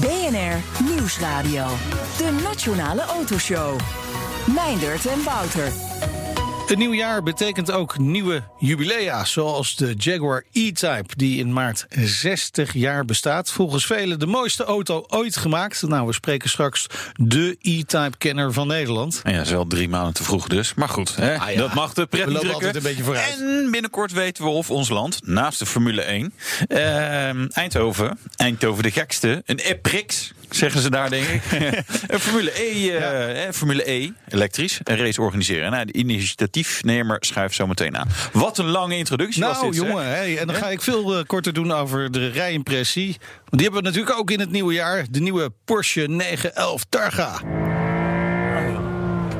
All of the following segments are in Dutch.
BNR Nieuwsradio. De Nationale Autoshow. Meindert en Wouter. Een nieuw jaar betekent ook nieuwe jubilea, zoals de Jaguar E-Type, die in maart 60 jaar bestaat. Volgens velen de mooiste auto ooit gemaakt. Nou, we spreken straks de E-Type-kenner van Nederland. Ja, dat is wel drie maanden te vroeg dus. Maar goed, hè, Ah ja, dat mag de pret we lopen drukken. altijd een beetje vooruit. En binnenkort weten we of ons land, naast de Formule 1... ehm, Eindhoven, Eindhoven de gekste, een E-Prix... Zeggen ze daar, denk ik. een Formule E, eh, eh, Formule E, elektrisch, een race organiseren. Nou, de initiatiefnemer schuift zo meteen aan. Wat een lange introductie was Nou, dit, zeg. jongen, hey, en dan ga ik veel eh, korter doen over de rijimpressie. Want die hebben we natuurlijk ook in het nieuwe jaar. De nieuwe Porsche 911 Targa.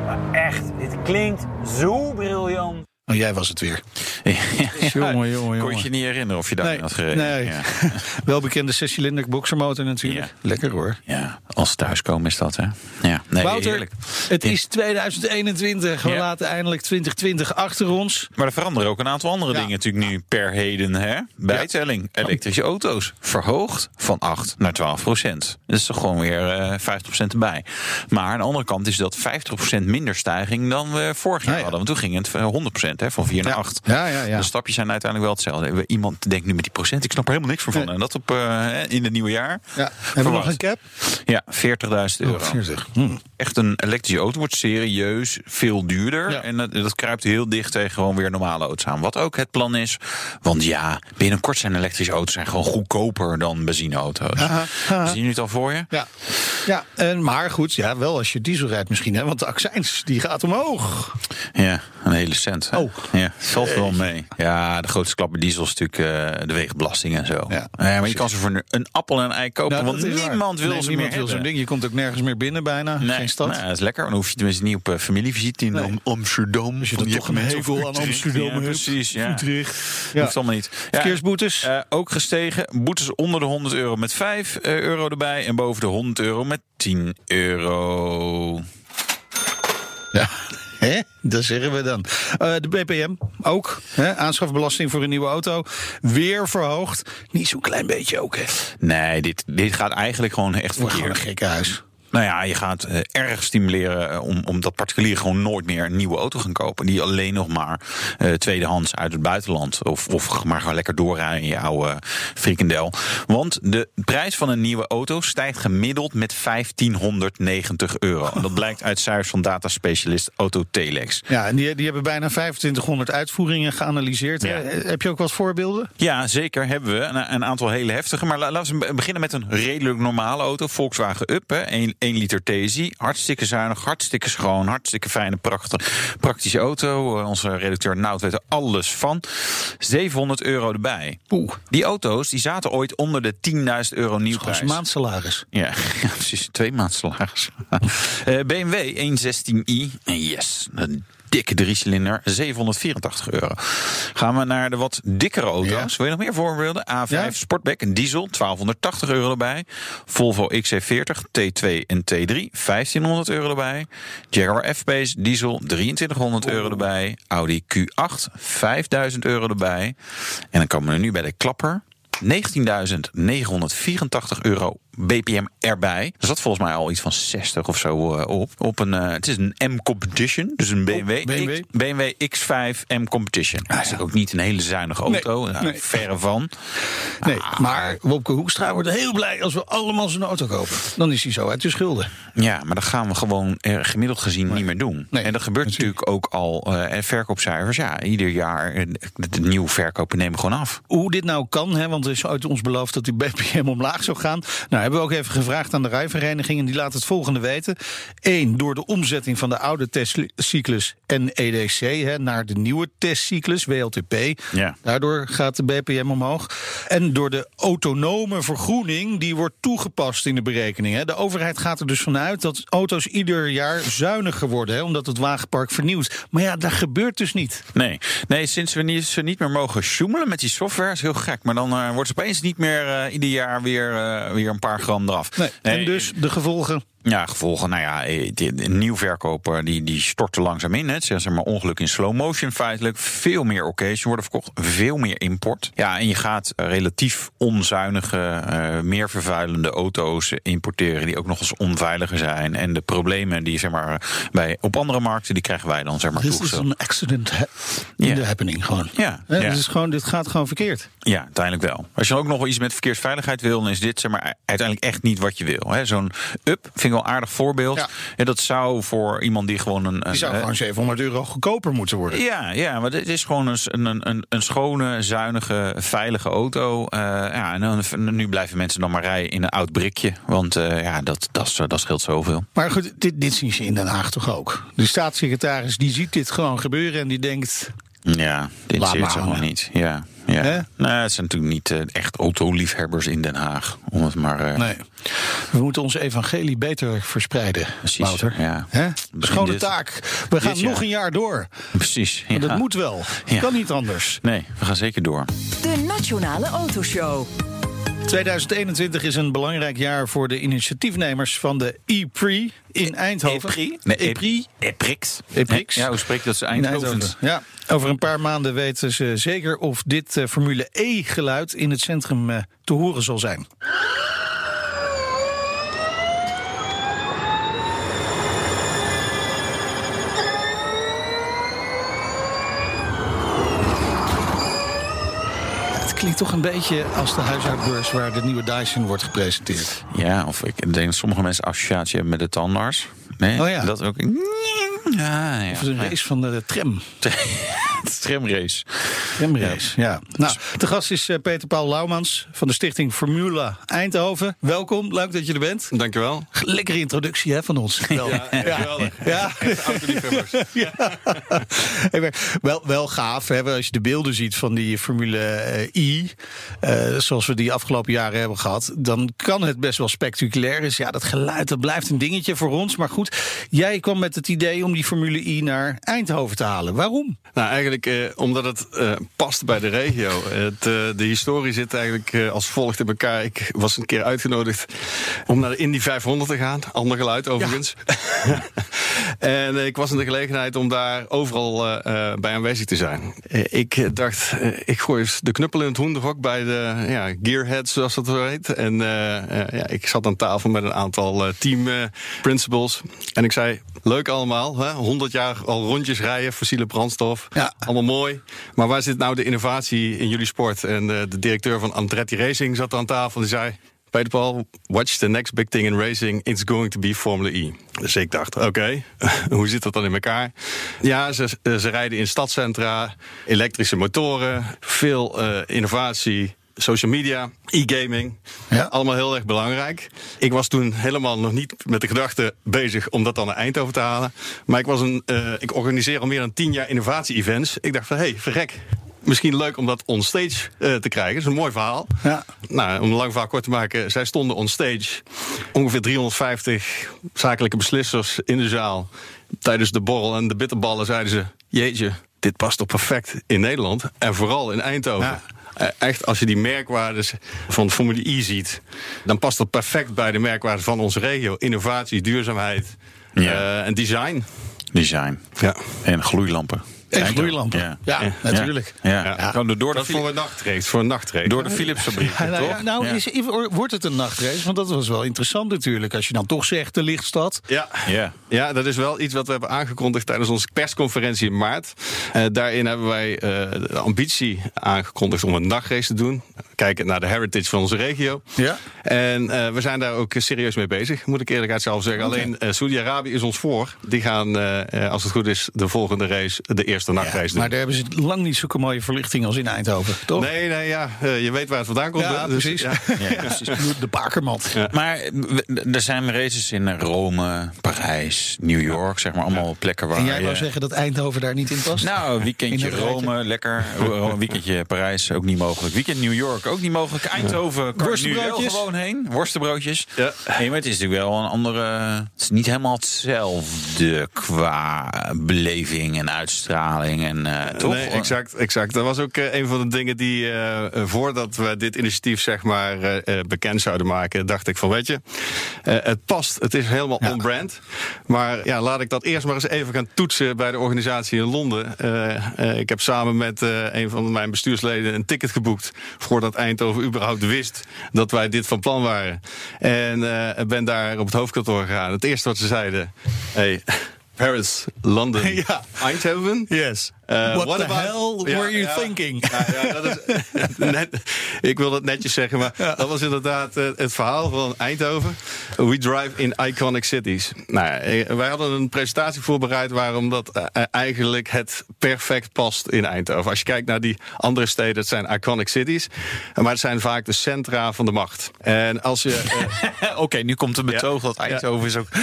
Maar echt, dit klinkt zo briljant. Oh, jij was het weer. Ja, Jongen, jongen, Kon je niet herinneren of je daarin had gereden? nee. Ja. Welbekende zescilinder boxermotor natuurlijk. Ja. Lekker hoor. ja, als thuiskomen is dat, hè? Ja, nee, Wouter, heerlijk. het Ja. is 2021. We Ja. laten eindelijk 2020 achter ons. Maar er veranderen ook een aantal andere Ja. dingen natuurlijk nu per heden. Hè? Bijtelling. Elektrische auto's. Verhoogd van 8 naar 12 procent. Dat is toch gewoon weer eh 50 procent erbij. Maar aan de andere kant is dat 50 procent minder stijging dan we vorig jaar Ja, ja. hadden. Want toen ging het eh, 100 procent, hè, van 4 naar 8. Ja, ja, ja. De stapjes zijn uiteindelijk wel hetzelfde. Iemand denkt nu met die procent, ik snap er helemaal niks van. Nee. En dat op, eh, in het nieuwe jaar. Ja. Hebben we nog een cap? Ja, 40.000 euro. Oh, 40. Hm. Echt een elektrische auto wordt serieus veel duurder. Ja. En dat, dat kruipt heel dicht tegen gewoon weer normale auto's aan. Wat ook het plan is. Want ja, binnenkort zijn elektrische auto's zijn gewoon goedkoper dan benzineauto's. Aha, aha. Zie je het al voor je? Ja, ja en, maar goed, ja, wel als je diesel rijdt misschien. Hè, want de accijns die gaat omhoog. Ja, een hele cent. hè? Oh. Ja, valt wel mee. Ja, de grootste klap bij diesel is natuurlijk eh, de wegenbelasting en zo. Ja, maar je kan ze voor een- appel en een ei kopen. Nou, want waar. niemand wil Nee, ze niemand meer wil zo'n ding. Je komt ook nergens meer binnen bijna. Nee, Geen stad. nou, dat is lekker. Dan hoef je tenminste niet op eh, familievisite in Nee. Amsterdam. Je die toch een of aan. Amsterdam ja, hebt. Precies, ja. Utrecht. Ja. Hoeft allemaal niet. Ja, Verkeersboetes? eh, ook gestegen. Boetes onder de 100 euro met 5 eh, euro erbij. En boven de 100 euro met 10 euro. Ja. Hè? Dat zeggen we dan. Eh, de BPM ook. Hè? Aanschafbelasting voor een nieuwe auto. Weer verhoogd. Niet zo'n klein beetje ook, hè? Nee, dit, dit gaat eigenlijk gewoon echt gewoon een verkeerd. gekke huis. Nou ja, je gaat eh, erg stimuleren eh, om, om dat particulieren gewoon nooit meer een nieuwe auto gaan kopen. Die alleen nog maar eh, tweedehands uit het buitenland. Of, of maar gewoon lekker doorrijden in je oude frikandel. Want de prijs van een nieuwe auto stijgt gemiddeld met 1590 euro. En dat blijkt uit cijfers van dataspecialist Autotelex. Ja, en die, die hebben bijna 2500 uitvoeringen geanalyseerd. Ja. Heb je ook wat voorbeelden? Ja, zeker hebben we. Een, een aantal hele heftige. Maar la- laten we beginnen met een redelijk normale auto. Volkswagen Up, hè. 1, 1 liter TSI. Hartstikke zuinig, hartstikke schoon, hartstikke fijne, prachtige, praktische auto. Eh, Onze redacteur Nout weet er alles van. 700 euro erbij. Oeh. Die auto's die zaten ooit onder de 10.000 euro nieuwprijs. maandsalaris. Ja, ja, precies. Twee maanden salaris. Eh, BMW 116i. Yes, een dikke driecilinder. 784 euro. Gaan we naar de wat dikkere auto's. Wil je nog meer voorbeelden? A5 Ja. Sportback, een diesel. 1280 euro erbij. Volvo XC40, T2 en T3. 1500 euro erbij. Jaguar F-Pace, diesel. 2300 euro erbij. Audi Q8, 5000 euro erbij. En dan komen we nu bij de klapper. 19.984 euro BPM erbij. Er zat volgens mij al iets van 60 of zo eh, op. op een, eh, het is een M-competition, dus een BMW, BMW. X, BMW X5 M-competition. Dat is ook niet een hele zuinige auto, Nee, nou, nee. verre van. Nee, Ah. maar Wopke Hoekstra wordt heel blij als we allemaal zijn auto kopen. Dan is hij zo uit de schulden. Ja, maar dat gaan we gewoon eh, gemiddeld gezien niet meer doen. En dat gebeurt natuurlijk ook al. eh, en verkoopcijfers, ja, ieder jaar. eh, De, de nieuwe verkopen nemen gewoon af. Hoe dit nou kan, hè, want er is uit ons beloofd dat die BPM omlaag zou gaan. Nou, hebben we ook even gevraagd aan de rijvereniging en die laat het volgende weten. Eén, door de omzetting van de oude testcyclus NEDC hè, naar de nieuwe testcyclus WLTP. Ja. Daardoor gaat de BPM omhoog. En door de autonome vergroening, die wordt toegepast in de berekening. Hè. De overheid gaat er dus vanuit dat auto's ieder jaar zuiniger worden, hè, omdat het wagenpark vernieuwt. Maar ja, dat gebeurt dus niet. Nee. nee, sinds we niet, ze niet meer mogen sjoemelen met die software, is heel gek. Maar dan eh, wordt het opeens niet meer eh, ieder jaar weer, eh, weer een paar gram eraf. Nee. En dus de gevolgen. Ja, gevolgen. Nou ja, eh, de nieuwverkoper die, die stort er langzaam in. Het zeg maar ongeluk in slow motion feitelijk. Veel meer occasion worden verkocht. Veel meer import. Ja, en je gaat eh, relatief onzuinige, eh, meer vervuilende auto's importeren. Die ook nog eens onveiliger zijn. En de problemen die zeg maar bij, op andere markten, die krijgen wij dan zeg maar Dit is een accident in Ja. de happening gewoon. Ja, ja. Dit, is gewoon, dit gaat gewoon verkeerd. Ja, uiteindelijk wel. Als je ook nog wel iets met verkeersveiligheid wil, dan is dit zeg maar, uiteindelijk echt niet wat je wil. hè. Zo'n up vind ik wel een aardig voorbeeld. Ja. En dat zou voor iemand die gewoon een. Die zou eh, gewoon 700 euro goedkoper moeten worden. ja, ja, maar dit is gewoon een, een, een, een schone, zuinige, veilige auto. Eh, ja, en dan, nu blijven mensen dan maar rijden in een oud brikje. Want eh, ja, dat, dat, dat scheelt zoveel. Maar goed, dit, dit zien ze in Den Haag toch ook. De staatssecretaris die ziet dit gewoon gebeuren en die denkt... Ja, dit zit gewoon niet. Ja, ja. Nee, het zijn natuurlijk niet eh, echt autoliefhebbers in Den Haag. Om het maar. eh, Nee, we moeten onze evangelie beter verspreiden, Precies, Wouter. ja. Hè? Schone dit- taak. We gaan jaar. nog een jaar door. Precies. En ja. Dat moet wel. Ja. Kan niet anders. Nee, we gaan zeker door. De Nationale Autoshow. 2021 is een belangrijk jaar voor de initiatiefnemers van de E-Prix in Eindhoven. Nee, E-Prix. Eprix. Eprix. Ja, hoe spreek je dat? Ze In Eindhoven. Eindhoven. Ja, over een paar maanden weten ze zeker of dit eh, Formule E-geluid in het centrum eh, te horen zal zijn. Klinkt toch een beetje als de huishoudbeurs waar de nieuwe Dyson wordt gepresenteerd. Ja, of ik denk dat sommige mensen associatie hebben met de tandarts. Nee, Oh ja. dat ook. Ja, ja. Of een race van de tram. Tramrace. Tramrace, ja. Nou, de gast is eh, Peter Paul Laumans van de stichting Formula Eindhoven. Welkom, leuk dat je er bent. Dankjewel. Lekkere introductie hè, van ons. Wel. Ja, geweldig. Ja. Wel, wel gaaf hè, als je de beelden ziet van die Formule eh, I, eh, zoals we die afgelopen jaren hebben gehad, dan kan het best wel spectaculair. Dus ja, dat geluid dat blijft een dingetje voor ons. Maar goed, jij kwam met het idee om die Formule I naar Eindhoven te halen. Waarom? Nou, eigenlijk eh, omdat het eh, past bij de regio. Het, eh, de historie zit eigenlijk eh, als volgt in elkaar. Ik was een keer uitgenodigd om naar de Indy 500 te gaan. Ander geluid overigens. en ik was in de gelegenheid om daar overal eh, bij aanwezig te zijn. Ik dacht, ik gooi eens de knuppel in het hoenderhok bij de ja, gearheads, zoals dat zo heet. En ja, ik zat aan tafel met een aantal team principals. En ik zei, leuk allemaal, hè? 100 jaar al rondjes rijden, fossiele brandstof. Ja. Allemaal mooi. Maar waar zit nou de innovatie in jullie sport? En eh, de directeur van Andretti Racing zat aan tafel en die zei... Peter Paul, watch the next big thing in racing. It's going to be Formula E. Dus ik dacht, oké, hoe zit dat dan in elkaar? Ja, ze, ze rijden in stadcentra, elektrische motoren, veel eh, innovatie, social media, e-gaming. Ja. Allemaal heel erg belangrijk. Ik was toen helemaal nog niet met de gedachte bezig om dat dan naar Eindhoven te halen. Maar ik, was een, eh, ik organiseer al meer dan tien jaar innovatie-events. Ik dacht van, hé, hey, verrek. Misschien leuk om dat onstage eh te krijgen. Dat is een mooi verhaal. Ja. Nou, om een lang verhaal kort te maken. Zij stonden onstage. Ongeveer 350 zakelijke beslissers in de zaal. Tijdens de borrel en de bitterballen zeiden ze... Jeetje, dit past toch perfect in Nederland. En vooral in Eindhoven. Ja. Eh, Echt, als je die merkwaardes van Formule E ziet... dan past dat perfect bij de merkwaarden van onze regio. Innovatie, duurzaamheid Ja. eh, en design. Design. Ja. En gloeilampen. En gloeilampen. Ja. Ja, natuurlijk. Ja. Ja. Door, door, Dat de, is voor een nachtrace. Voor een nachtrace. door de Philips-fabriek, Ja, nou, ja, toch? nou Ja. is, wordt het een nachtrace? Want dat was wel interessant natuurlijk. Als je dan toch zegt de lichtstad. Ja. Ja. Ja, dat is wel iets wat we hebben aangekondigd tijdens onze persconferentie in maart. Eh, daarin hebben wij eh, de ambitie aangekondigd om een nachtrace te doen. Kijken naar de heritage van onze regio. Ja. En eh, we zijn daar ook serieus mee bezig, moet ik eerlijkheid zelf zeggen. Alleen uh, Saudi-Arabië is ons voor. Die gaan, uh, als het goed is, de volgende race, de eerste nachtrace doen. Maar daar hebben ze lang niet zulke mooie verlichting als in Eindhoven, toch? Nee, nee, ja. je weet waar het vandaan komt. Ja, dus, precies. Ja. Ja, precies. De bakermat. Maar er zijn races in Rome, Parijs, New York, zeg maar. Allemaal plekken waar En jij je... wou zeggen dat Eindhoven daar niet in past? Nou, weekendje? Rome, lekker. Een weekendje Parijs, ook niet mogelijk. Weekend New York, ook niet mogelijk. Eindhoven kan nu wel gewoon heen. Worstenbroodjes. Ja. Nee, maar het is natuurlijk wel een andere... Het is niet helemaal hetzelfde qua beleving en uitstraling. En, eh, toch? Nee, exact, exact. Dat was ook eh, een van de dingen die, eh, voordat we dit initiatief zeg maar eh, eh, bekend zouden maken, dacht ik van, weet je, eh, het past, het is helemaal on-brand. Maar ja, laat ik dat eerst maar eens even gaan toetsen bij de organisatie in Londen. Eh, eh, ik heb samen met eh, een van mijn bestuursleden een ticket geboekt voordat Eindhoven überhaupt wist dat wij dit van plan waren. En eh, ben daar op het hoofdkantoor gegaan. Het eerste wat ze zeiden, hey, Paris, London, Ja. Eindhoven. Yes. Uh, What the hell were you thinking? Ja, ja, dat is, net, ik wil het netjes zeggen, maar dat was inderdaad eh, het verhaal van Eindhoven. We drive in iconic cities. Nou, eh, wij hadden een presentatie voorbereid waarom dat eh, eigenlijk het perfect past in Eindhoven. Als je kijkt naar die andere steden, het zijn iconic cities, maar het zijn vaak de centra van de macht. En als je. eh, Oké, nu komt een betoog dat Eindhoven is ook...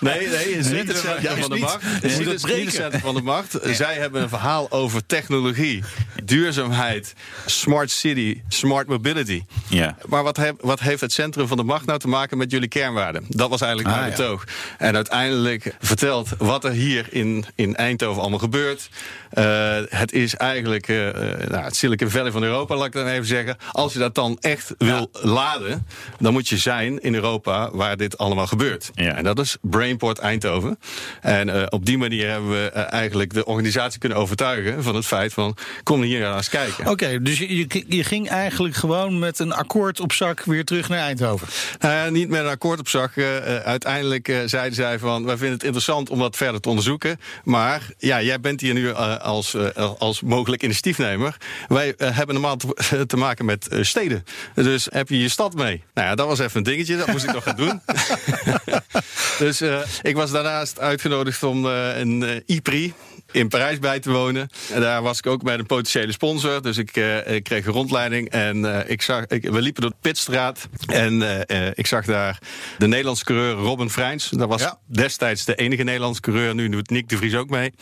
Nee, nee, het is niet het centrum van de macht. Het is niet het het, het centrum van de macht. Zij hebben een verhaal over technologie, duurzaamheid, smart city, smart mobility. Ja. Maar wat, wat heeft het centrum van de macht nou te maken met jullie kernwaarden? Dat was eigenlijk Ah, mijn ja. betoog. En uiteindelijk vertelt wat er hier in, in Eindhoven allemaal gebeurt. Eh, het is eigenlijk eh, eh, nou, het Silicon Valley van Europa, laat ik dan even zeggen. Als je dat dan echt wil laden, dan moet je zijn in Europa waar dit allemaal gebeurt. Ja. En dat is Brainport Eindhoven. En op die manier hebben we eigenlijk de organisatie kunnen overtuigen van het feit van kom hier nou eens kijken. Oké, dus je, je, je ging eigenlijk gewoon met een akkoord op zak weer terug naar Eindhoven. Nou ja, niet met een akkoord op zak. Eh, eh, uiteindelijk eh, zeiden zij van, wij vinden het interessant om dat verder te onderzoeken. Maar ja, jij bent hier nu eh, als, eh, als mogelijk initiatiefnemer. Wij eh, hebben normaal te, te maken met eh, steden. Dus heb je je stad mee? Nou ja, dat was even een dingetje. Dat moest ik nog gaan doen. dus eh, ik was daarnaast uitgenodigd om eh, een eh, IPRI in Parijs bij te wonen. En daar was ik ook met een potentiële sponsor. Dus ik, eh, ik kreeg een rondleiding. En eh, ik zag, ik, we liepen door de Pitstraat. En eh, ik zag daar de Nederlandse coureur Robin Freins. Dat was Ja. destijds de enige Nederlandse coureur. Nu doet Nick de Vries ook mee.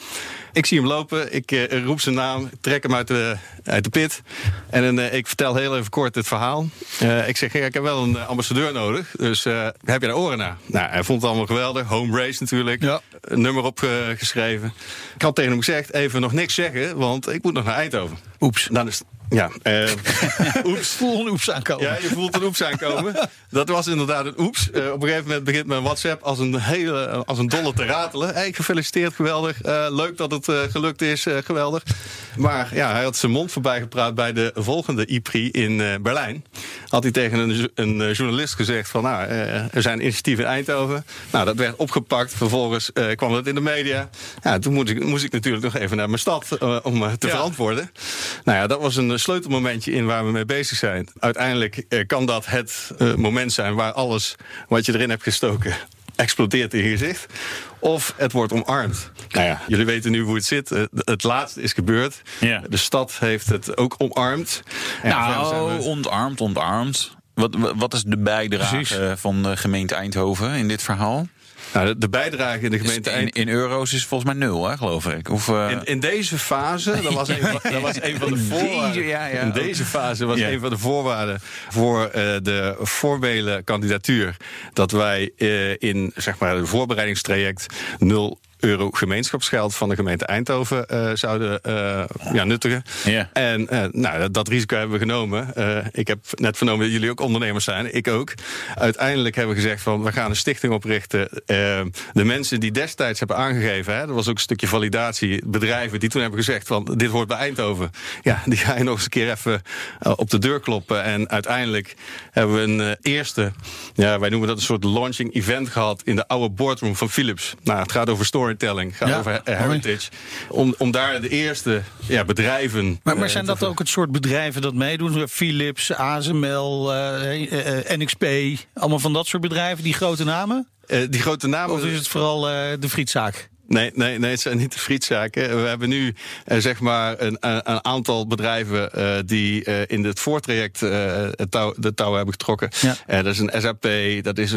Ik zie hem lopen. Ik roep zijn naam. Trek hem uit de, uit de pit. En ik vertel heel even kort het verhaal. Ik zeg, ja, ik heb wel een ambassadeur nodig. Dus heb je daar oren naar? Nou, hij vond het allemaal geweldig. Home race natuurlijk. Ja. Een nummer opgeschreven. Ik had tegen hem gezegd, even nog niks zeggen. Want ik moet nog naar Eindhoven. Oeps. Dan is ja, eh, oeps. Voel een oeps aankomen. Ja, je voelt een oeps aankomen. Dat was inderdaad een oeps. Eh, op een gegeven moment begint mijn WhatsApp als een, hele, als een dolle te ratelen. Hey, gefeliciteerd, geweldig. Eh, leuk dat het gelukt is, geweldig. Maar ja, hij had zijn mond voorbij gepraat bij de volgende IPRI in Berlijn. Had hij tegen een, een journalist gezegd van... nou, er zijn initiatieven in Eindhoven. Nou, dat werd opgepakt. Vervolgens kwam dat in de media. Ja, toen moest ik, moest ik natuurlijk nog even naar mijn stad om te Ja. verantwoorden. Nou ja, dat was een sleutelmomentje in waar we mee bezig zijn. Uiteindelijk eh, kan dat het eh, moment zijn waar alles wat je erin hebt gestoken explodeert in je gezicht. Of het wordt omarmd. Nou ja, jullie weten nu hoe het zit. Eh, Het laatste is gebeurd. Ja. De stad heeft het ook omarmd. En Nou, we- ontarmd, ontarmd. Wat, wat is de bijdrage Precies. van de gemeente Eindhoven in dit verhaal? Nou, de, bijdrage in de gemeente in, in euro's is volgens mij nul, hè, geloof ik. Of, eh, In, in deze fase, dat was een, van- dat was een van de deze, voorwaarden. ja, ja. In deze fase was Ja. een van de voorwaarden voor eh, de formele kandidatuur. Dat wij eh, in zeg maar, het voorbereidingstraject 0 euro gemeenschapsgeld van de gemeente Eindhoven eh, zouden eh, ja, nuttigen. En eh, nou, dat, dat risico hebben we genomen. Ik heb net vernomen dat jullie ook ondernemers zijn. Ik ook. Uiteindelijk hebben we gezegd van we gaan een stichting oprichten. De mensen die destijds hebben aangegeven, hè, dat was ook een stukje validatie. Bedrijven die toen hebben gezegd van dit wordt bij Eindhoven. Ja, die ga je nog eens een keer even op de deur kloppen. En uiteindelijk hebben we een eerste, ja, wij noemen dat een soort launching event gehad in de oude boardroom van Philips. Nou, het gaat over story storytelling, gaat Ja, over heritage. Om, om daar de eerste ja, bedrijven. Maar, maar eh, zijn dat ook het soort bedrijven dat meedoen? Philips, ASML, eh, eh, NXP, allemaal van dat soort bedrijven, die grote namen? Die grote namen. Of is het vooral de frietzaak? Nee, nee, nee, het zijn niet de frietzaken. We hebben nu eh, zeg maar een, een aantal bedrijven eh, die eh, in het voortraject het touw, de touw hebben getrokken. Ja. Dat is een SAP, dat is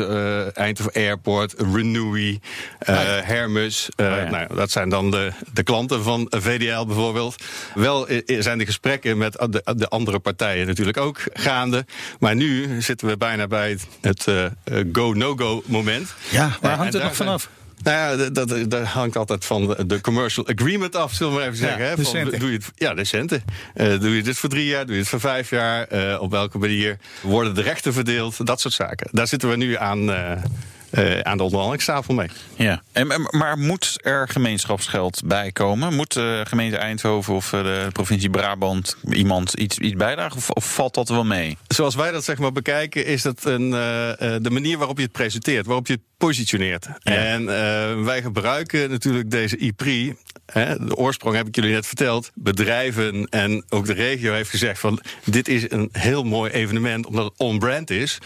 Eindhoven Airport, Renewy, eh, Hermes. Ja. nou, dat zijn dan de, de klanten van VDL bijvoorbeeld. Wel zijn de gesprekken met de, de andere partijen natuurlijk ook gaande. Maar nu zitten we bijna bij het, het go-no-go moment. Ja, waar hangt het nog vanaf? Nou ja, dat, dat, dat hangt altijd van de, commercial agreement af, zullen we maar even zeggen. hè? de Van, centen. doe je het, ja, de centen. Eh, doe je dit voor drie jaar, doe je het voor vijf jaar? Eh, op welke manier worden de rechten verdeeld? Dat soort zaken. Daar zitten we nu aan, eh, eh, aan de onderhandelingstafel mee. Ja. En, maar moet er gemeenschapsgeld bij komen? Moet de gemeente Eindhoven of eh, de provincie Brabant iemand iets, iets bijdragen? Of, of valt dat wel mee? Zoals wij dat zeg maar bekijken, is dat een, eh, eh, de manier waarop je het presenteert, waarop je het positioneert. En eh, wij gebruiken natuurlijk deze IPRI. Hè, de oorsprong heb ik jullie net verteld. Bedrijven en ook de regio heeft gezegd van dit is een heel mooi evenement omdat het on-brand is.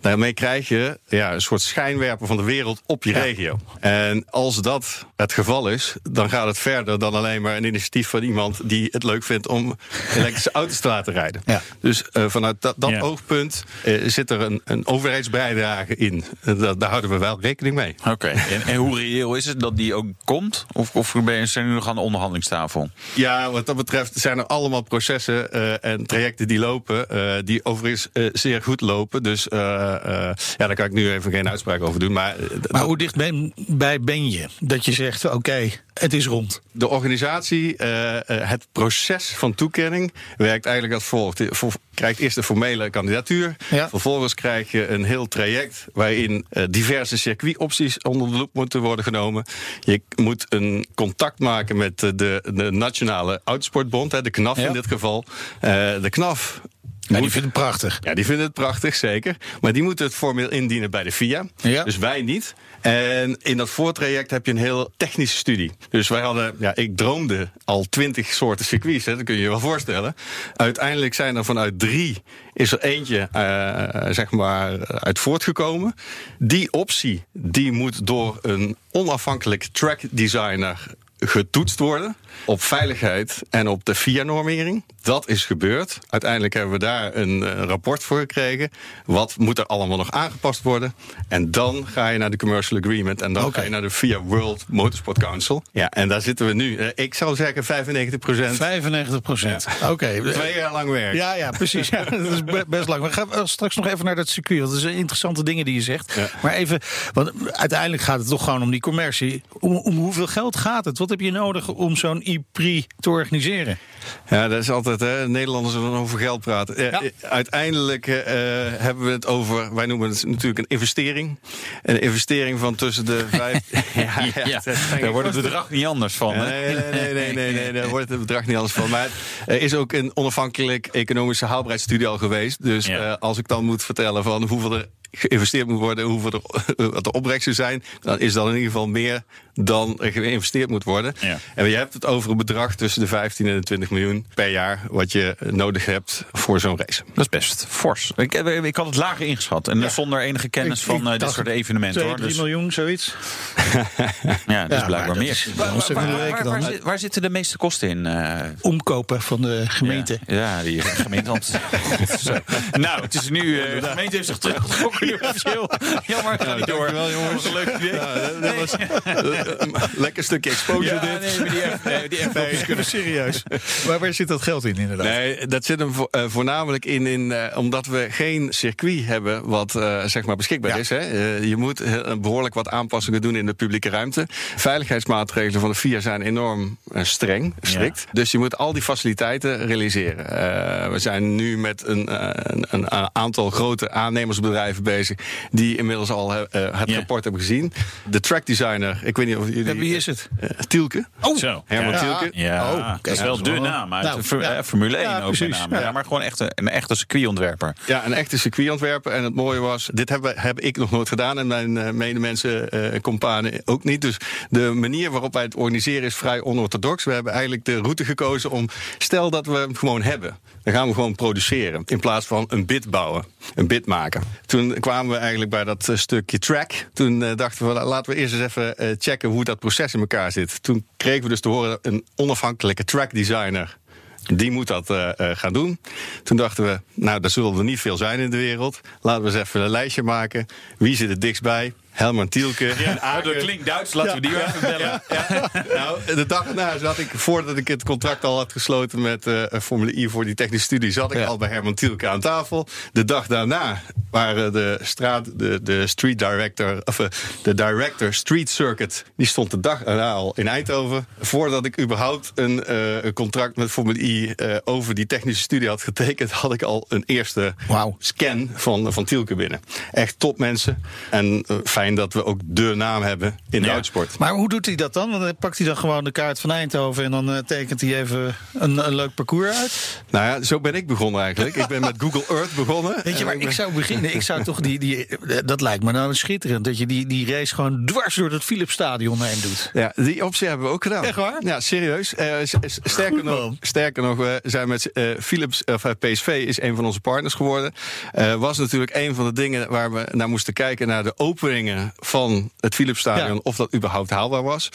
Daarmee krijg je ja, een soort schijnwerper van de wereld op je regio. En als dat het geval is, dan gaat het verder dan alleen maar een initiatief van iemand die het leuk vindt om elektrische auto's te laten rijden. Ja. Dus eh, vanuit dat, dat oogpunt eh, zit er een, een overheidsbijdrage in. Daar houden we wel rekening mee. Oké. En, en hoe reëel is het dat die ook komt? Of, of ben je, zijn jullie nog aan de onderhandelingstafel? Ja, wat dat betreft zijn er allemaal processen eh, en trajecten die lopen. eh, die overigens eh, zeer goed lopen. Dus eh, eh, ja, daar kan ik nu even geen uitspraak over doen. Maar, Maar hoe dichtbij ben je dat je zegt, oké, het is rond? de organisatie, eh, eh, het proces van toekenning werkt eigenlijk als volgt. Je krijgt eerst de formele kandidatuur. Ja. Vervolgens krijg je een heel traject waarin eh, diverse circuitopties onder de loep moeten worden genomen. Je moet een contact maken met de, de Nationale Autosportbond, hè, de KNAF Ja. in dit geval. De KNAF. Ja, die vindt het prachtig. ja, die vinden het prachtig, zeker. Maar die moeten het formeel indienen bij de FIA. Ja. Dus wij niet. En in dat voortraject heb je een heel technische studie. Dus wij hadden, ja, ik droomde al twintig soorten circuits, hè, dat kun je je wel voorstellen. Uiteindelijk zijn er vanuit drie, is er eentje, eh, zeg maar, uit voortgekomen. Die optie, die moet door een onafhankelijk track designer getoetst worden op veiligheid en op de FIA-normering. Dat is gebeurd. Uiteindelijk hebben we daar een eh, rapport voor gekregen. Wat moet er allemaal nog aangepast worden? En dan ga je naar de commercial agreement en dan ga je naar de FIA World Motorsport Council. Ja, en daar zitten we nu. Eh, Ik zou zeggen 95 procent. 95 procent. Oké. Twee jaar lang werk. Ja, ja, precies. Ja, dat is be- best lang. We gaan eh, straks nog even naar dat circuit. Dat zijn interessante dingen die je zegt. Ja. Maar even, want uiteindelijk gaat het toch gewoon om die commercie. Om, om hoeveel geld gaat het? Wat heb je nodig om zo'n IPRI te organiseren? Ja, dat is altijd, hè, Nederlanders willen over geld praten. Ja. eh, Uiteindelijk eh, hebben we het over, wij noemen het natuurlijk een investering. Een investering van tussen de vijf... ja, daar wordt het bedrag niet anders van. hè? Nee, nee, nee, nee, nee, nee, daar wordt het bedrag niet anders van. Maar er is ook een onafhankelijk economische haalbaarheidsstudie al geweest. Dus eh, als ik dan moet vertellen van hoeveel er geïnvesteerd moet worden, hoeveel er, wat de opbrengsten zijn, dan is dat in ieder geval meer dan er geïnvesteerd moet worden. Ja. En je hebt het over een bedrag tussen de 15 en de 20 miljoen per jaar wat je nodig hebt voor zo'n race. Dat is best fors. Ik, eh, ik had het lager ingeschat. En zonder enige kennis Ik- van ik eh, dit soort evenementen. 2, hoor. 3 Dus, miljoen, zoiets? ja, dus Ja, blijkbaar dat meer. is Waar, waar, ontzettend waar- weken waar- dan. zit- waar zitten de meeste kosten in? eh, Omkopen van de gemeente. Ja, ja die gemeente. Nou, het is nu. eh, de gemeente heeft zich teruggetrokken. Nu officieel. Jammer, het gaat niet door. dankjewel, jongens. Wat een leuk idee. Lekker stukje exposure Ja, dit. nee, maar die, F- nee, die envelopjes kunnen Serieus. Maar waar zit dat geld in inderdaad? Nee, dat zit hem eh, voornamelijk in, in eh, omdat we geen circuit hebben wat eh, zeg maar beschikbaar Ja. is. Hè. Eh, je moet behoorlijk wat aanpassingen doen in de publieke ruimte. Veiligheidsmaatregelen van de FIA zijn enorm streng, strikt. Dus je moet al die faciliteiten realiseren. Eh, we zijn nu met een, een, een aantal grote aannemersbedrijven bezig... die inmiddels al eh, het Ja. rapport hebben gezien. De track designer, ik weet niet of jullie... Ja, wie is het? Eh, Tielke. Zo. Herman ja. Tielke. Ja, Oh, dat is wel de naam uit Nou, de eh, Formule 1 Ja, ook precies. met naam. Ja. Ja, maar gewoon echt een, een echte circuitontwerper. Ja, een echte circuitontwerper. En het mooie was, dit heb, heb ik nog nooit gedaan... en mijn eh, medemensen, eh companen ook niet. Dus de manier waarop wij het organiseren is vrij onorthodox. We hebben eigenlijk de route gekozen om... stel dat we hem gewoon hebben, dan gaan we gewoon produceren... in plaats van een bit bouwen, een bit maken. Toen kwamen we eigenlijk bij dat eh, stukje track. Toen eh, dachten we, laten we eerst eens even eh, checken... hoe dat proces in elkaar zit. Toen kregen we dus te horen een onafhankelijke track designer... Die moet dat gaan doen. Toen dachten we, nou, daar zullen er niet veel zijn in de wereld. Laten we eens even een lijstje maken. Wie zit er dichtstbij? Helman Tielke. Ja, dat klinkt Duits. Laten we die weer even bellen. Nou, de dag erna zat ik, voordat ik het contract al had gesloten met eh, Formule I voor die technische studie, zat ik Ja. al bij Herman Tielke aan tafel. De dag daarna waren de straat, de, de street director, of eh, de director street circuit, die stond de dag erna al in Eindhoven. Voordat ik überhaupt een, eh, contract met Formule I eh, over die technische studie had getekend, had ik al een eerste Wauw. scan van, van Tielke binnen. Echt top mensen. En eh, fijn dat we ook de naam hebben in de Ja. autosport. Maar hoe doet hij dat dan? Want dan pakt hij dan gewoon de kaart van Eindhoven en dan eh, tekent hij even een, een leuk parcours uit. Nou ja, zo ben ik begonnen eigenlijk. Ik ben met Google Earth begonnen. Weet je En waar ik zou beginnen? Ik zou toch die, die, eh, dat lijkt me nou schitterend, dat je die, die race gewoon dwars door het Philipsstadion heen doet. Ja, die optie hebben we ook gedaan. Echt waar? Ja, serieus. Eh, sterker, Goed, nog, sterker nog, we zijn met eh, Philips, of PSV is een van onze partners geworden. Eh, was natuurlijk een van de dingen waar we naar moesten kijken naar de openingen van het Philipsstadion, Ja. of dat überhaupt haalbaar was.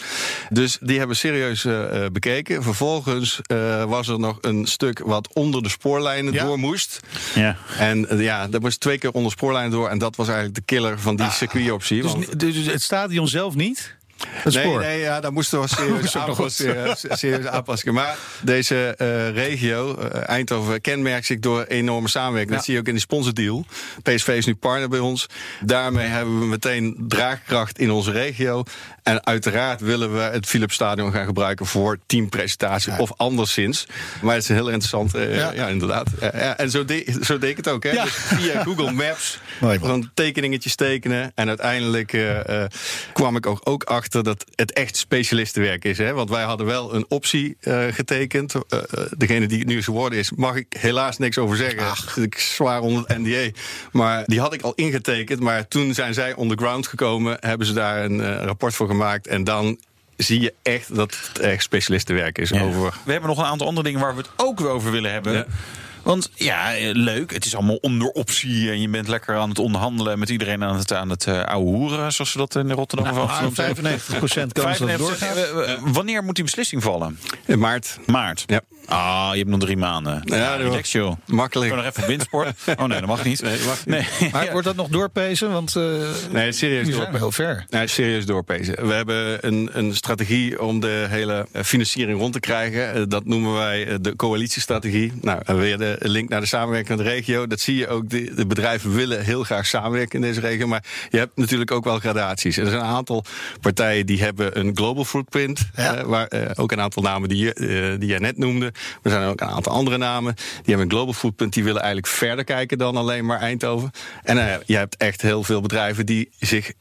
Dus die hebben we serieus eh, eh, bekeken. Vervolgens eh, was er nog een stuk wat onder de spoorlijnen Ja. door moest. Ja. En ja, dat moest twee keer onder spoorlijnen door. En dat was eigenlijk de killer van die circuitoptie. Dus, want- dus het stadion zelf niet? Het Nee, spoor? nee, ja, daar moesten we serieus, aanpassingen, serieus aanpassingen. Maar deze eh, regio, eh, Eindhoven, kenmerkt zich door enorme samenwerking. Dat zie je ook in die sponsordeal. PSV is nu partner bij ons. Daarmee hebben we meteen draagkracht in onze regio. En uiteraard willen we het Philips Stadion gaan gebruiken voor teampresentatie of anderszins. Maar het is een heel interessant, eh, Ja. ja. inderdaad. Eh, ja, en zo, de- zo deed ik het ook. Hè? Ja. Dus via Google Maps gewoon tekeningetjes tekenen. En uiteindelijk eh, eh, kwam ik ook, ook achter dat het echt specialistenwerk is. Hè? Want wij hadden wel een optie eh, getekend. Eh, eh, degene die het nu geworden is, mag ik helaas niks over zeggen. Ik zwaar onder het NDA. Maar die had ik al ingetekend. Maar toen zijn zij on the ground gekomen. Hebben ze daar een eh, rapport voor gemaakt. En dan zie je echt dat het echt specialistenwerk is. Ja. Over We hebben nog een aantal andere dingen waar we het ook weer over willen hebben. Ja. Want ja, eh, leuk. Het is allemaal onder optie. En je bent lekker aan het onderhandelen met iedereen aan het, aan het eh, ouwe hoeren. Zoals ze dat in Rotterdam Nou, zeggen. 95% kans dat het 95%. doorgaat. Eh, Wanneer moet die beslissing vallen? in maart. Maart. Ja. Ah, je hebt nog drie maanden. Ja, relax joh. Makkelijk. Gewoon nog even windsport. Oh nee, dat mag niet. Nee, dat mag niet. Nee. Maar wordt dat nog doorpezen? Want eh Nee, serieus nu door. heel ver. Nee, serieus doorpezen. We hebben een, een strategie om de hele financiering rond te krijgen. Dat noemen wij de coalitiestrategie. Nou, en weer de link naar de samenwerking met de regio. Dat zie je ook. De, de bedrijven willen heel graag samenwerken in deze regio. Maar je hebt natuurlijk ook wel gradaties. En er zijn een aantal partijen die hebben een global footprint. Ja. eh, waar, eh, ook een aantal namen die, je, eh, die jij net noemde. Er zijn ook een aantal andere namen. Die hebben een global footprint. Die willen eigenlijk verder kijken dan alleen maar Eindhoven. En eh, je hebt echt heel veel bedrijven die zich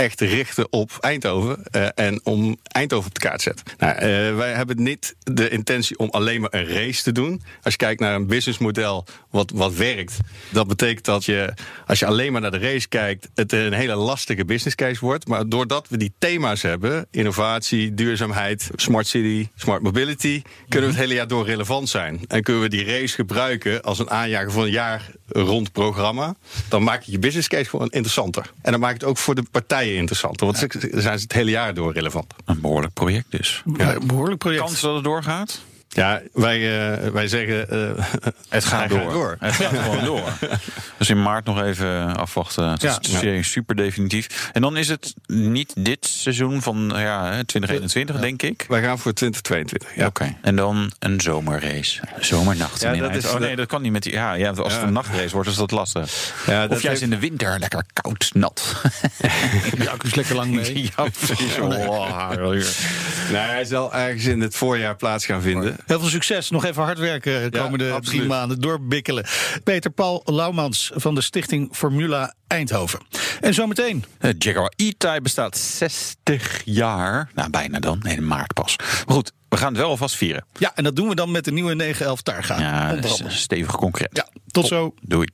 echt richten op Eindhoven eh, en om Eindhoven op de kaart te zetten. Nou, eh, wij hebben niet de intentie om alleen maar een race te doen. Als je kijkt naar een businessmodel wat, wat werkt, dat betekent dat je, als je alleen maar naar de race kijkt, het een hele lastige business case wordt. Maar doordat we die thema's hebben, innovatie, duurzaamheid, smart city, smart mobility, kunnen we het hele jaar door relevant zijn. En kunnen we die race gebruiken als een aanjager voor een jaar rond programma. Dan maak je je business case gewoon interessanter. En dan maakt het ook voor de partijen interessanter. Want ze- dan zijn ze het hele jaar door relevant. Een behoorlijk project dus. Ja, behoorlijk project. Kans dat het doorgaat? Ja, wij, eh, wij zeggen... eh, Het gaat hij door. Het gaat gewoon door. Dus in maart nog even afwachten. Het is Ja. super definitief. En dan is het niet dit seizoen van ja, hè, 2021, denk ik. Wij gaan voor 2022. Ja. Oké. En dan een zomerrace. Zomernacht. Ja, dat is oh nee, dat kan niet met die. Ja, ja als het Ja. een nachtrace wordt, is dat lastig. Ja, of dat juist heeft- in de winter lekker koud, nat. Ja, dus lekker lang mee. ja, precies. Oh, Nou, hij zal ergens in het voorjaar plaats gaan vinden. Heel veel succes. Nog even hard werken de Ja, komende drie maanden. Doorbikkelen. Peter Paul Laumans van de stichting Formula Eindhoven. En zometeen. De Jaguar E-Type bestaat 60 jaar. Nou, bijna dan. Nee, in maart pas. Maar goed, we gaan het wel alvast vieren. Ja, en dat doen we dan met de nieuwe 911 Targa. Ja, dat is een stevige concurrent. Ja, tot zo. Doei.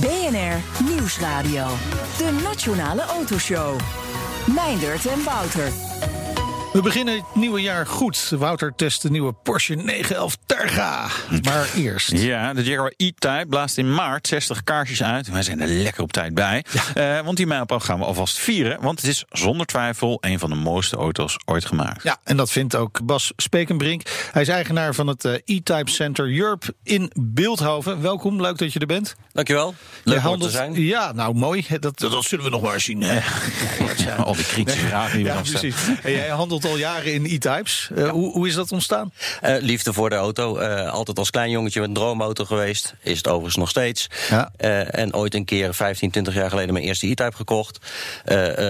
BNR Nieuwsradio. De Nationale Autoshow. Meindert en Wouter. We beginnen het nieuwe jaar goed. Wouter test de nieuwe Porsche 911 Targa. Maar eerst. Ja, de Jaguar E-Type blaast in maart 60 kaarsjes uit. Wij zijn er lekker op tijd bij. Eh, want die mijlpaal gaan we alvast vieren. Want het is zonder twijfel een van de mooiste auto's ooit gemaakt. Ja, en dat vindt ook Bas Spekenbrink. Hij is eigenaar van het eh, E-Type Center Europe in Beeldhoven. Welkom, leuk dat je er bent. Dankjewel. Leuk om te zijn. Ja, nou mooi. Dat, dat zullen we nog maar zien. hè. Al die kritische vragen die we Ja, nog stellen. precies. En jij handelt jaren in E-Types. Eh, hoe, hoe is dat ontstaan? Eh, liefde voor de auto. Eh, altijd als klein jongetje met een droomauto geweest. Is het overigens nog steeds. Ja. En ooit een keer, 15, 20 jaar geleden, mijn eerste E-Type gekocht.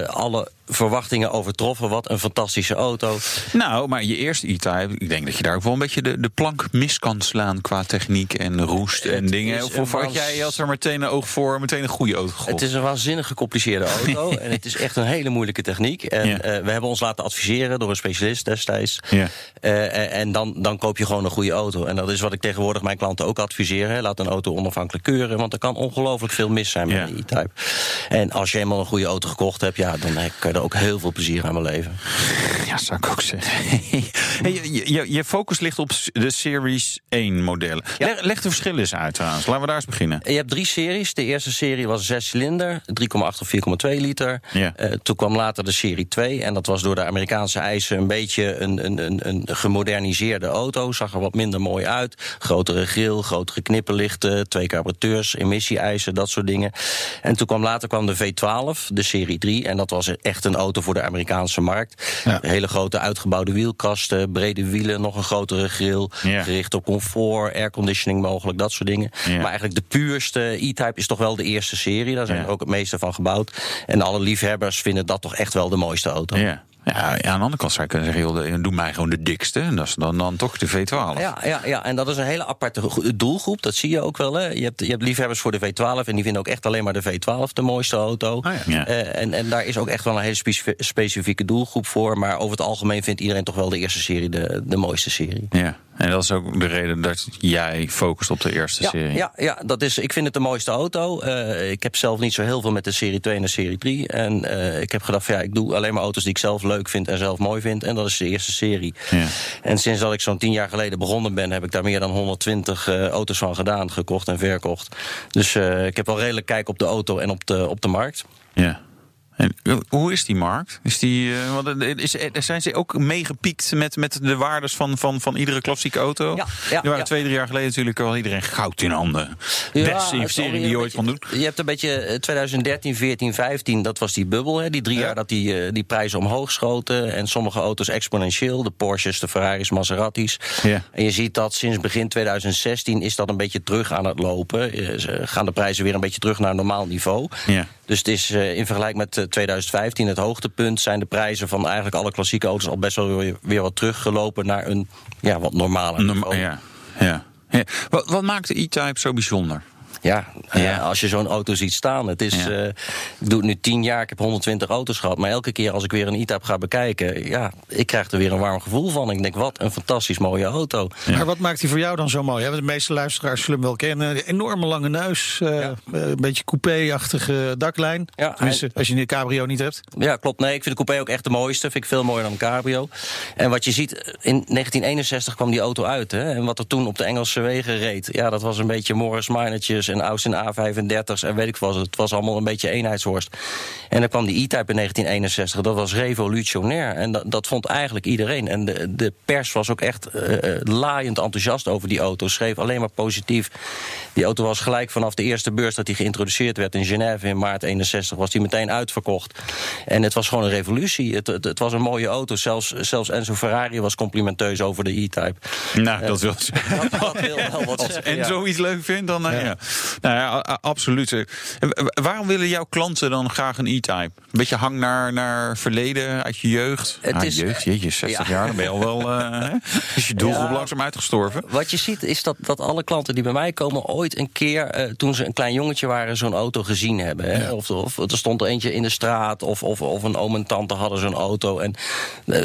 Alle verwachtingen overtroffen. Wat een fantastische auto. Nou, maar je eerste E-Type, ik denk dat je daar ook wel een beetje de, de plank mis kan slaan qua techniek en roest en Het dingen. Of, had jij als er meteen een oog voor meteen een goede auto gekocht? Het is een waanzinnig gecompliceerde auto. en het is echt een hele moeilijke techniek. En Ja. eh, we hebben ons laten adviseren door een specialist destijds. Ja. Eh, en dan, dan koop je gewoon een goede auto. En dat is wat ik tegenwoordig mijn klanten ook adviseer. hè. Laat een auto onafhankelijk keuren. Want er kan ongelooflijk veel mis zijn met Ja. een E-Type. En als je eenmaal een goede auto gekocht hebt, ja, dan heb- kan je ook heel veel plezier aan beleven. Ja, zou ik ook zeggen. Je, je, je focus ligt op de Series 1 modellen. Leg, leg de verschillen eens uit trouwens. Laten we daar eens beginnen. Je hebt drie series. De eerste serie was 6 cilinder, 3,8 of 4,2 liter. Ja. Eh, toen kwam later de serie 2. En dat was door de Amerikaanse eisen een beetje een, een, een, een gemoderniseerde auto. Zag er wat minder mooi uit. Grotere grill, grotere knipperlichten, twee carburateurs, emissie-eisen, dat soort dingen. En toen kwam later kwam de V12, de serie 3. En dat was echt een auto voor de Amerikaanse markt. Ja. Hele grote uitgebouwde wielkasten, brede wielen, nog een grotere grill. Ja. Gericht op comfort, airconditioning mogelijk, dat soort dingen. Ja. Maar eigenlijk de puurste E-Type is toch wel de eerste serie. Daar zijn er ook het meeste van gebouwd. En alle liefhebbers vinden dat toch echt wel de mooiste auto. Ja. Ja, aan de andere kant zou je kunnen zeggen, joh, doe mij gewoon de dikste. En dat is dan, dan toch de V12. Ja, ja, ja, en dat is een hele aparte doelgroep. Dat zie je ook wel. Hè. Je, hebt, je hebt liefhebbers voor de V12 en die vinden ook echt alleen maar de V12 de mooiste auto. Oh ja. Ja. Eh, en, en daar is ook echt wel een hele specif- specifieke doelgroep voor. Maar over het algemeen vindt iedereen toch wel de eerste serie de, de mooiste serie. Ja. En dat is ook de reden dat jij focust op de eerste Ja, serie. ja, ja, dat is, ik vind het de mooiste auto. Eh, ik heb zelf niet zo heel veel met de serie 2 en de serie 3. En eh, ik heb gedacht, van, ja, ik doe alleen maar auto's die ik zelf leuk vind en zelf mooi vind. En dat is de eerste serie. Ja. En sinds dat ik zo'n 10 jaar geleden begonnen ben, heb ik daar meer dan 120 eh, auto's van gedaan, gekocht en verkocht. Dus eh, ik heb wel redelijk kijk op de auto en op de, op de markt. Ja. En eh, hoe is die markt? Is die, eh, er is, er zijn ze ook meegepiekt met, met de waardes van, van, van iedere klassieke auto? Ja, ja, er waren ja. twee, drie jaar geleden natuurlijk al iedereen goud in handen. Ja, Beste investering die je ooit kon doen. Je hebt een beetje eh, 2013, 14, 15, dat was die bubbel. Hè, die drie jaar dat die, eh, die prijzen omhoog schoten. En sommige auto's exponentieel. De Porsches, de Ferraris, Maseratis. Ja. En je ziet dat sinds begin 2016 is dat een beetje terug aan het lopen. Eh, gaan de prijzen weer een beetje terug naar een normaal niveau. Ja. Dus het is eh, in vergelijking met eh, 2015 het hoogtepunt... zijn de prijzen van eigenlijk alle klassieke auto's... al best wel weer, weer wat teruggelopen naar een ja, wat normaler Norma- niveau. ja. Ja. Ja. Wat, wat maakt de E-Type zo bijzonder? Ja, eh, Ja. als je zo'n auto ziet staan. Het is, Ja. eh, ik doe het nu tien jaar, ik heb 120 auto's gehad. Maar elke keer als ik weer een E-Type ga bekijken... ja, ik krijg er weer een warm gevoel van. Ik denk, wat een fantastisch mooie auto. Maar wat maakt die voor jou dan zo mooi? hè? De meeste luisteraars zullen hem wel kennen. Een enorme lange neus. eh, Ja. Een beetje coupé-achtige daklijn. Ja, Tenminste, hij- als je een cabrio niet hebt. Ja, klopt. Nee, ik vind de coupé ook echt de mooiste. Vind ik veel mooier dan een cabrio. En wat je ziet, in 1961 kwam die auto uit. Hè? En wat er toen op de Engelse wegen reed... ja, dat was een beetje Morris En Austin A35's... en weet ik wat. Het was allemaal een beetje eenheidsworst. En dan kwam die E-Type in 1961. Dat was revolutionair. En dat, dat vond eigenlijk iedereen. En de, de pers was ook echt eh, eh, laaiend enthousiast over die auto. Schreef alleen maar positief. Die auto was gelijk vanaf de eerste beurs dat hij geïntroduceerd werd in Genève in maart 61... was die meteen uitverkocht. En het was gewoon een revolutie. Het, het, het was een mooie auto. Zelfs, zelfs Enzo Ferrari was complimenteus over de E-Type. Nou, dat wil Dat, dat wil wel wat Als zeggen. en ja. zoiets leuk vindt, dan... eh, ja. Nou ja, absoluut. Eh, Waarom willen jouw klanten dan graag een E-Type? Een beetje hang naar, naar verleden uit je jeugd. Het Ah, is- jeugd, jeetje, 60 Ja. jaar, dan ben je al wel... eh, is je doelgroep Ja. langzaam uitgestorven? Wat je ziet is dat, dat alle klanten die bij mij komen ooit een keer, eh, toen ze een klein jongetje waren, zo'n auto gezien hebben. Hè? Of, of er stond er eentje in de straat, of, of, of een oom en tante hadden zo'n auto. En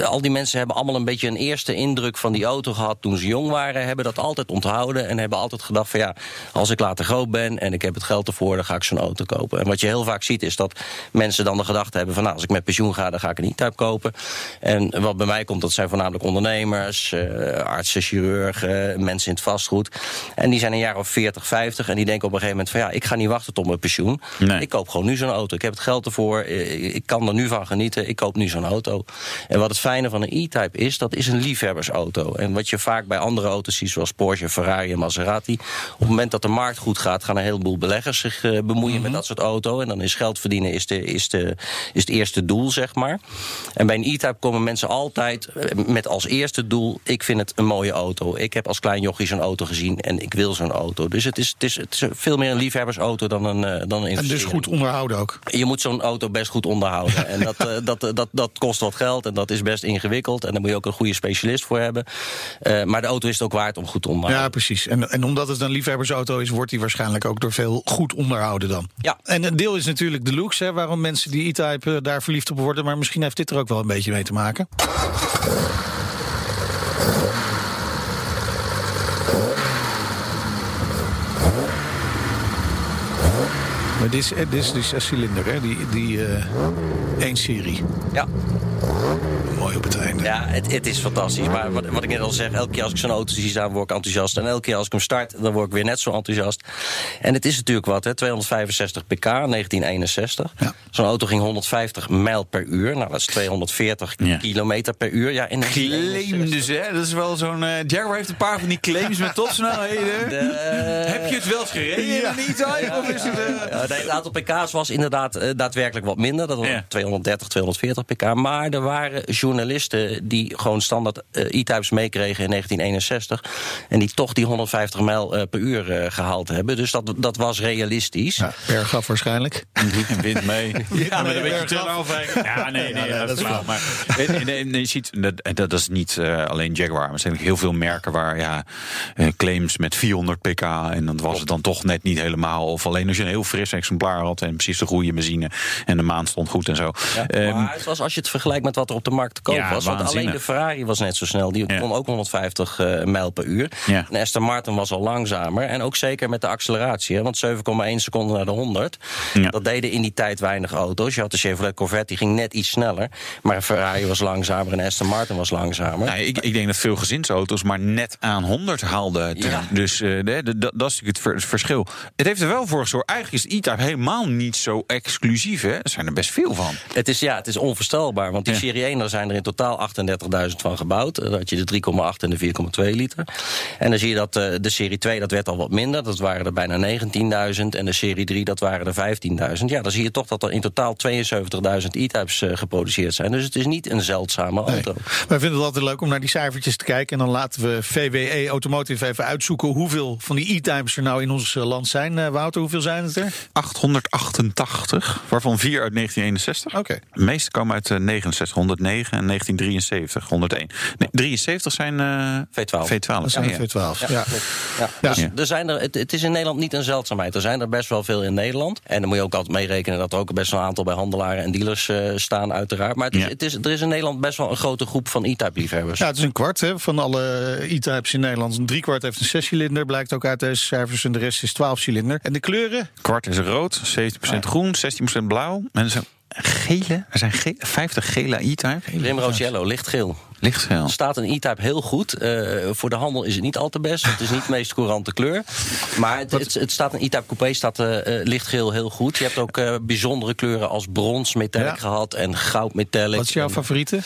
al die mensen hebben allemaal een beetje een eerste indruk van die auto gehad toen ze jong waren, hebben dat altijd onthouden en hebben altijd gedacht van ja, als ik later groot ben en ik heb het geld ervoor, dan ga ik zo'n auto kopen. En wat je heel vaak ziet is dat mensen dan de gedachte hebben van nou, als ik met pensioen ga, dan ga ik een E-Type kopen. En wat bij mij komt, dat zijn voornamelijk ondernemers, eh, artsen, chirurgen, mensen in het vastgoed. En die zijn een jaar of 40, 50 en die denken op een gegeven moment van ja, ik ga niet wachten tot mijn pensioen. Nee. Ik koop gewoon nu zo'n auto. Ik heb het geld ervoor, eh, ik kan er nu van genieten, ik koop nu zo'n auto. En wat het fijne van een E-Type is, dat is een liefhebbersauto. En wat je vaak bij andere auto's ziet, zoals Porsche, Ferrari en Maserati, op het moment dat de markt goed gaat, gaan een heleboel beleggers zich eh, bemoeien met dat soort auto. En dan is geld verdienen is, de, is, de, is het eerste doel, zeg maar. En bij een E-Type komen mensen altijd eh, met als eerste doel: ik vind het een mooie auto. Ik heb als klein jochie zo'n auto gezien en ik wil zo'n auto. Dus het is, het is, het is veel meer een liefhebbersauto dan een, eh, dan een En dus goed onderhouden ook. Je moet zo'n auto best goed onderhouden. En dat, dat, dat, dat kost wat geld en dat is best ingewikkeld. En daar moet je ook een goede specialist voor hebben. Maar de auto is het ook waard om goed te onderhouden. Ja, precies. En, en omdat het een liefhebbersauto is, wordt die waarschijnlijk ook door veel goed onderhouden dan. Ja. En een deel is natuurlijk de looks, hè, waarom mensen die E-Type eh, daar verliefd op worden. Maar misschien heeft dit er ook wel een beetje mee te maken. Maar dit is, eh, dit is die zescilinder, hè? Die, die eh één serie. Ja. Mooi op het einde. Ja, het, het is fantastisch. Maar wat, wat ik net al zeg, elke keer als ik zo'n auto zie staan, word ik enthousiast. En elke keer als ik hem start, dan word ik weer net zo enthousiast. En het is natuurlijk wat, hè? 265 pk, 1961. Ja. Zo'n auto ging 150 mijl per uur. Nou, dat is 240 Ja. kilometer per uur. Ja, in 1961. Claim dus, hè? Dat is wel zo'n... eh, Jaguar heeft een paar van die claims met topsnelheden. De- Heb je het wel eens gereden in een E-Type? Of is het... Ja, nee, het aantal pk's was inderdaad eh, daadwerkelijk wat minder. Dat was Ja. 230, 240 pk. Maar er waren journalisten die gewoon standaard eh, e-types meekregen in 1961. En die toch die 150 mijl eh, per uur eh, gehaald hebben. Dus dat, dat was realistisch. Ja, berg af waarschijnlijk. En wind mee. Ja, met nee, een beetje bergaf. turnover. Ja, nee, nee, Ja, dat, is flauw. Maar je ziet, dat, dat is niet alleen Jaguar. Maar er zijn heel veel merken waar ja, claims met 400 pk. En dan was het dan toch net niet helemaal. Of alleen als je een heel fris exemplaar had. En precies de goede benzine. En de maan stond goed en zo. Ja, Ehm, maar het was als je het vergelijkt met wat er op de markt te koop Ja, was. Want alleen de Ferrari was net zo snel. Die kon ook 150 eh, mijl per uur. En Aston Martin was al langzamer. En ook zeker met de acceleratie. Hè, want 7,1 seconden naar de 100. Ja. Dat deden in die tijd weinig auto's. Je had de Chevrolet Corvette, die ging net iets sneller. Maar een Ferrari was langzamer en Aston Martin was langzamer. Nou, ik, ik denk dat veel gezinsauto's maar net aan 100 haalden. Dus eh, dat dat is natuurlijk het, ver- het verschil. Het heeft er wel voor gezorgd. Eigenlijk is de Helemaal niet zo exclusief. Hè? Er zijn er best veel van. Het is, ja, het is onvoorstelbaar, want die Ja. Serie 1 daar zijn er in totaal 38.000 van gebouwd. Dan had je de 3,8 en de 4,2 liter. En dan zie je dat eh, de Serie 2, dat werd al wat minder. Dat waren er bijna 19.000. En de Serie 3, dat waren er 15.000. Ja, dan zie je toch dat er in totaal 72.000 e-types eh, geproduceerd zijn. Dus het is niet een zeldzame Nee. auto. Wij vinden het altijd leuk om naar die cijfertjes te kijken. En dan laten we VWE Automotive even uitzoeken hoeveel van die e-types er nou in ons eh, land zijn. Eh, Wouter, hoeveel zijn het er? 888, waarvan vier uit 1961. Oké. De meeste komen uit eh, 69, 109 en 1973, 101. Nee, 73 zijn eh, V12. V12. Dat zijn ja. er 12. Ja. Ja. Ja. Ja. Dus er zijn er, het, het is in Nederland niet een zeldzaamheid. Er zijn er best wel veel in Nederland. En dan moet je ook altijd meerekenen dat er ook best wel een aantal bij handelaren en dealers eh, staan, uiteraard. Maar het is, Ja. het is, er is in Nederland best wel een grote groep van e-type liefhebbers. Ja, het is een kwart hè, van alle e-types in Nederland. Een driekwart heeft een zescilinder, blijkt ook uit deze cijfers. En de rest is 12 cilinder. En de kleuren? Kwart is rood, 17% groen, 16% blauw. En er zijn gele, er zijn ge 50 gele E-type. Rimrood Yellow, lichtgeel. Lichtgeel. Staat een e-type heel goed. Eh, voor de handel is het niet al te best. Het is niet de meest courante kleur. Maar het, het, het staat een e-type coupé staat eh, eh, lichtgeel heel goed. Je hebt ook eh, bijzondere kleuren als brons metallic Ja. gehad en goud metallic. Wat is jouw En, favoriete?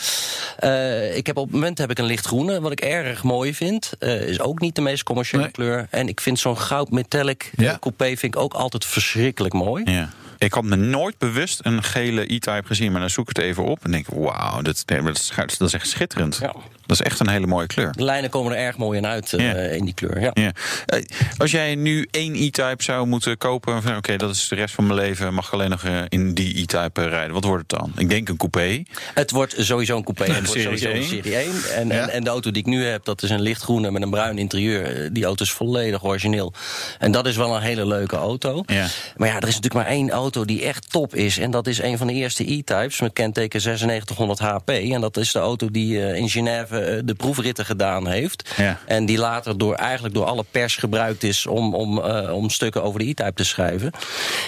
eh, ik heb op het moment heb ik een lichtgroene, wat ik erg mooi vind. Eh, is ook niet de meest commerciële Nee. kleur. En ik vind zo'n goud metallic Ja. coupé vind ik ook altijd verschrikkelijk mooi. Ja. Ik had me nooit bewust een gele E-type gezien, maar dan zoek ik het even op en denk: wauw, dat, dat is echt schitterend. Ja. Dat is echt een hele mooie kleur. De lijnen komen er erg mooi in uit uh, Ja. in die kleur. Ja. Ja. Eh, Als jij nu één E-Type zou moeten kopen, van oké, dat is de rest van mijn leven, mag ik alleen nog eh, in die E-Type eh, rijden. Wat wordt het dan? Ik denk een coupé. Het wordt sowieso een coupé. Het wordt sowieso een 1. Serie 1. En, Ja. en, en de auto die ik nu heb, dat is een lichtgroene met een bruin interieur. Eh, Die auto is volledig origineel. En dat is wel een hele leuke auto. Ja. Maar ja, er is natuurlijk maar één auto die echt top is. En dat is een van de eerste E-Types met kenteken 9600 HP. En dat is de auto die eh, in Genève eh, de proefritten gedaan heeft. Ja. En die later door, eigenlijk door alle pers gebruikt is om, om, eh, om stukken over de E-Type te schrijven.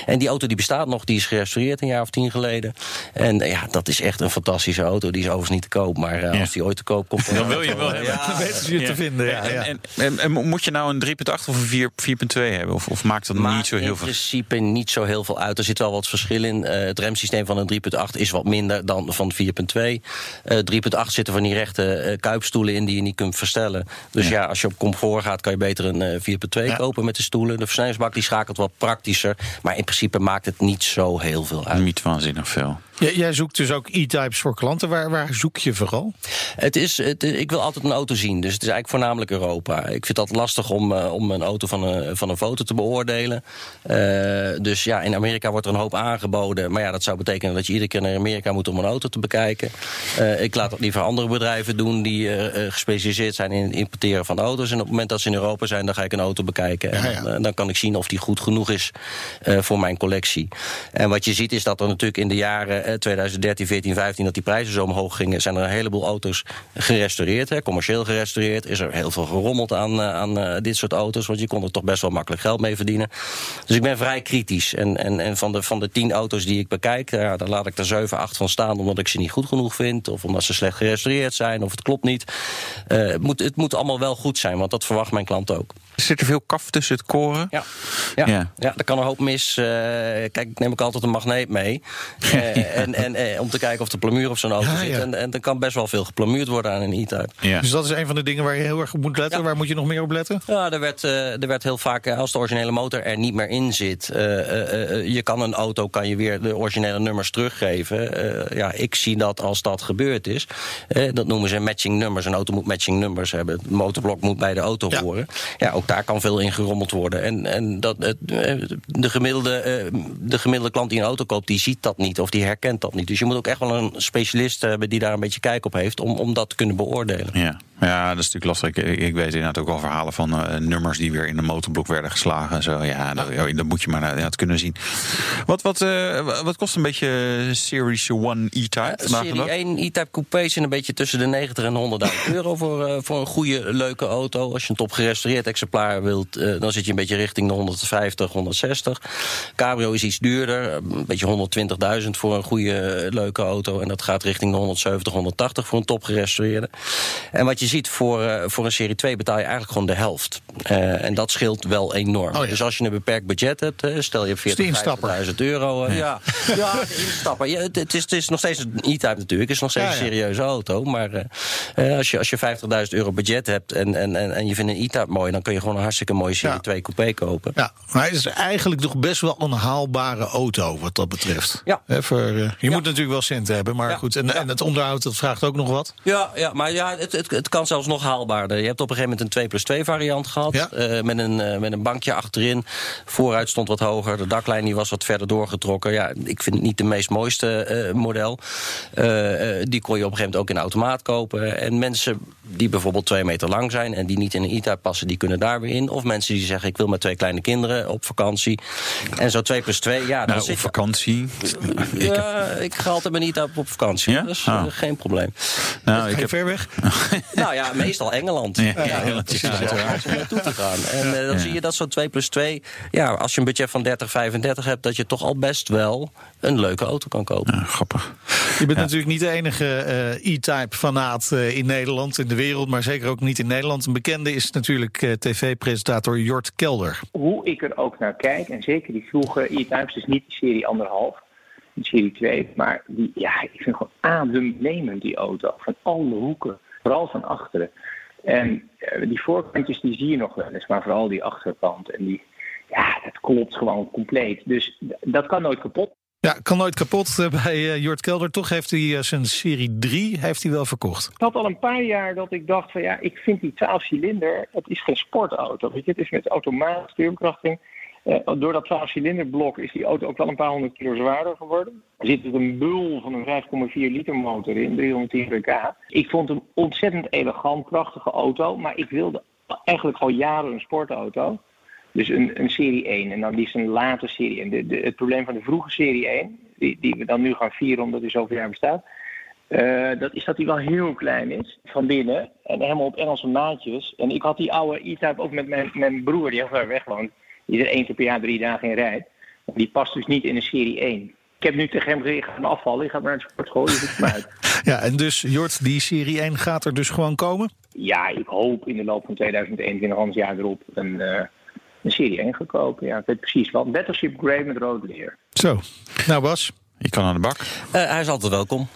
En die auto die bestaat nog, die is gerestaureerd een jaar of tien geleden. En eh, ja, dat is echt een fantastische auto. Die is overigens niet te koop, maar eh, Ja. als die ooit te koop komt... Dan wil je wel hebben. Ja, Dan weten ze je te vinden. Ja, En, ja. en, en, en moet je nou een 3.8 of een 4 4.2 hebben? Of, of maakt dat Maakt niet zo heel in veel? principe niet zo heel veel uit. Er zit wel wat verschil in. Eh, het remsysteem van een 3.8 is wat minder dan van 4.2. Eh 3.8 zitten van die rechte eh, kuipstoelen in die je niet kunt verstellen. Dus ja, als je op comfort gaat, kan je beter een eh, 4.2 Ja. kopen met de stoelen. De versnellingsbak die schakelt wat praktischer. Maar in principe maakt het niet zo heel veel uit. Niet waanzinnig veel. Jij- Jij zoekt dus ook E-types voor klanten. Waar, waar zoek je vooral? Het is, het, ik wil altijd een auto zien, dus het is eigenlijk voornamelijk Europa. Ik vind altijd lastig om, eh, om een auto van een, van een foto te beoordelen. Eh, dus ja, in Amerika wordt er een hoop aangeboden. Maar ja, dat zou betekenen dat je iedere keer naar Amerika moet om een auto te bekijken. Eh, ik laat dat liever andere bedrijven doen die eh, eh, gespecialiseerd zijn in het importeren van auto's. En op het moment dat ze in Europa zijn, dan ga ik een auto bekijken. En Ja, ja. dan, eh, dan kan ik zien of die goed genoeg is voor mijn collectie. En wat je ziet is dat er natuurlijk in de jaren eh, 2013, 14, 15... dat die prijzen zo omhoog gingen, zijn er een heleboel auto's gerestaureerd. Hè, commercieel gerestaureerd. Is er heel veel gerommeld aan, aan dit soort auto's. Want je kon er toch best wel makkelijk geld mee verdienen. Dus ik ben vrij kritisch. En, en, en van, de, van de tien auto's die ik bekijk... Ja, daar laat ik er 7, 8 van staan omdat ik ze niet goed genoeg vind... of omdat ze slecht gerestaureerd zijn, of het klopt niet. Eh, het, moet, het moet allemaal wel goed zijn, want dat verwacht mijn klant ook. Zit er veel kaf tussen het koren? Ja, ja. Ja. ja. er kan een hoop mis. eh, kijk, ik neem ook altijd een magneet mee. Eh, en, en, eh, om te kijken of de plamuur op zo'n auto Ja, zit. ja. En, en er kan best wel veel geplamuurd worden aan een E-Type. Ja. Dus dat is een van de dingen waar je heel erg op moet letten. Ja. Waar moet je nog meer op letten? Ja, er werd, eh, er werd heel vaak, eh, als de originele motor er niet meer in zit... eh, eh, eh, je kan een auto kan je weer de originele nummers teruggeven. Eh, ja, ik zie dat als dat gebeurd is. Eh, dat noemen ze matching numbers. Een auto moet matching numbers hebben. Het motorblok moet bij de auto Ja. horen. Ja, ook daar kan veel in gerommeld worden. En, en dat, het, eh, de, gemiddelde, eh, de gemiddelde klant die een auto koopt... die ziet dat niet of die herkent dat niet. Dus je moet ook echt wel een specialist hebben... die daar een beetje kijk op heeft om, om dat te kunnen beoordelen. Ja. Ja, dat is natuurlijk lastig. Ik, ik weet inderdaad ook wel verhalen van eh, nummers die weer in de motorblok werden geslagen. En zo. Ja, dat, dat moet je maar inderdaad kunnen zien. Wat, wat, eh, wat kost een beetje Series 1 E-Type Serie dag? 1 E-Type coupés zijn een beetje tussen de 90 en 100.000 euro voor, eh, voor een goede, leuke auto. Als je een top gerestoreerd exemplaar wilt, eh, dan zit je een beetje richting de 150, 160. Cabrio is iets duurder, een beetje 120.000 voor een goede, eh, leuke auto. En dat gaat richting de 170, 180 voor een top gerestaureerde. En wat je ziet, voor, eh, voor een serie 2 betaal je eigenlijk gewoon de helft. Eh, en dat scheelt wel enorm. Oh ja. Dus als je een beperkt budget hebt, eh, stel je hebt de 40, instapper. 50.000 euro. ja, ja. Ja, het, het is, het is nog steeds een E-Type natuurlijk. Het is nog steeds een serieuze auto. Maar als je, als je 50.000 euro budget hebt en, en, en, en je vindt een E-Type mooi... dan kun je gewoon een hartstikke mooie Serie Ja. 2 coupé kopen. Ja, maar het is eigenlijk toch best wel een haalbare auto wat dat betreft. Ja. Hè, voor, je moet natuurlijk wel centen hebben, maar goed. En, en het onderhoud dat vraagt ook nog wat. Ja, ja maar ja, het, het, het kan zelfs nog haalbaarder. Je hebt op een gegeven moment een 2 plus 2 variant gehad. Ja. eh, met, een, eh, met een bankje achterin. Vooruit stond wat hoger. De daklijn die was wat verder doorgetrokken. Ja, ik vind het niet de meest mooiste eh, model. Eh, eh, die kon je op een gegeven moment ook in de automaat kopen. En mensen die bijvoorbeeld twee meter lang zijn... en die niet in een E-Type passen, die kunnen daar weer in. Of mensen die zeggen, ik wil met twee kleine kinderen op vakantie. En zo 2 plus 2 ja, dan Nou, zit op vakantie. Ik heb- Ja, ik ga altijd met E-Type op vakantie. Ja? Dat is Ah. eh, geen probleem. nou, Ga ik je heb, ver weg? Nou ja, meestal Engeland. Ja, Ja, Engeland, om naartoe te gaan. En eh, dan zie je dat zo'n 2 plus 2... Ja, als je een budget van 30, 35 hebt... dat je toch al best wel een leuke auto kan kopen. Grappig. Je bent natuurlijk niet de enige eh, E-Type fanaat eh, in Nederland, in de wereld, maar zeker ook niet in Nederland. Een bekende is natuurlijk tv-presentator Jort Kelder. hoe ik er ook naar kijk, en zeker die vroege E-Types, dus niet de serie anderhalf, de serie 2, maar die, ja, ik vind gewoon ademnemend die auto, van alle hoeken, vooral van achteren. En eh, die voorkantjes die zie je nog wel eens, maar vooral die achterkant en die, ja, dat klopt gewoon compleet. Dus dat kan nooit kapot. Ja, kan nooit kapot eh, bij uh, Jort Kelder. Toch heeft hij uh, zijn serie 3 heeft hij wel verkocht. Ik had al een paar jaar dat ik dacht van ja, ik vind die 12 cilinder, het is geen sportauto. Weet je, het is met automaat stuurkrachting. Uh, door dat 12 cilinderblok is die auto ook wel een paar honderd kilo zwaarder geworden. Er zit een bul van een 5,4 liter motor in, 310 pk. Ik vond hem ontzettend elegant, prachtige auto. Maar ik wilde eigenlijk al jaren een sportauto. Dus een, een serie 1 en dan die is een late serie 1. De, het probleem van de vroege serie 1, die, die we dan nu gaan vieren omdat hij zoveel jaar bestaat, uh, dat is dat hij wel heel klein is van binnen en helemaal op Engelse maatjes. En ik had die oude E-Type ook met mijn, mijn broer die heel ver weg woont, die er één keer per jaar drie dagen in rijdt. Die past dus niet in een serie 1. Ik heb nu tegen hem gezegd, ik ga afvallen, ik ga maar naar de sportschool, uit. Ja, en dus Jort, die serie 1 gaat er dus gewoon komen? Ja, ik hoop in de loop van 2021, anders jaar erop, een... Uh, een serie 1 gekopen. Ja, ik weet precies wat. Battleship Grey met rood leer. Zo. Nou Bas, je kan aan de bak. Uh, hij is altijd welkom.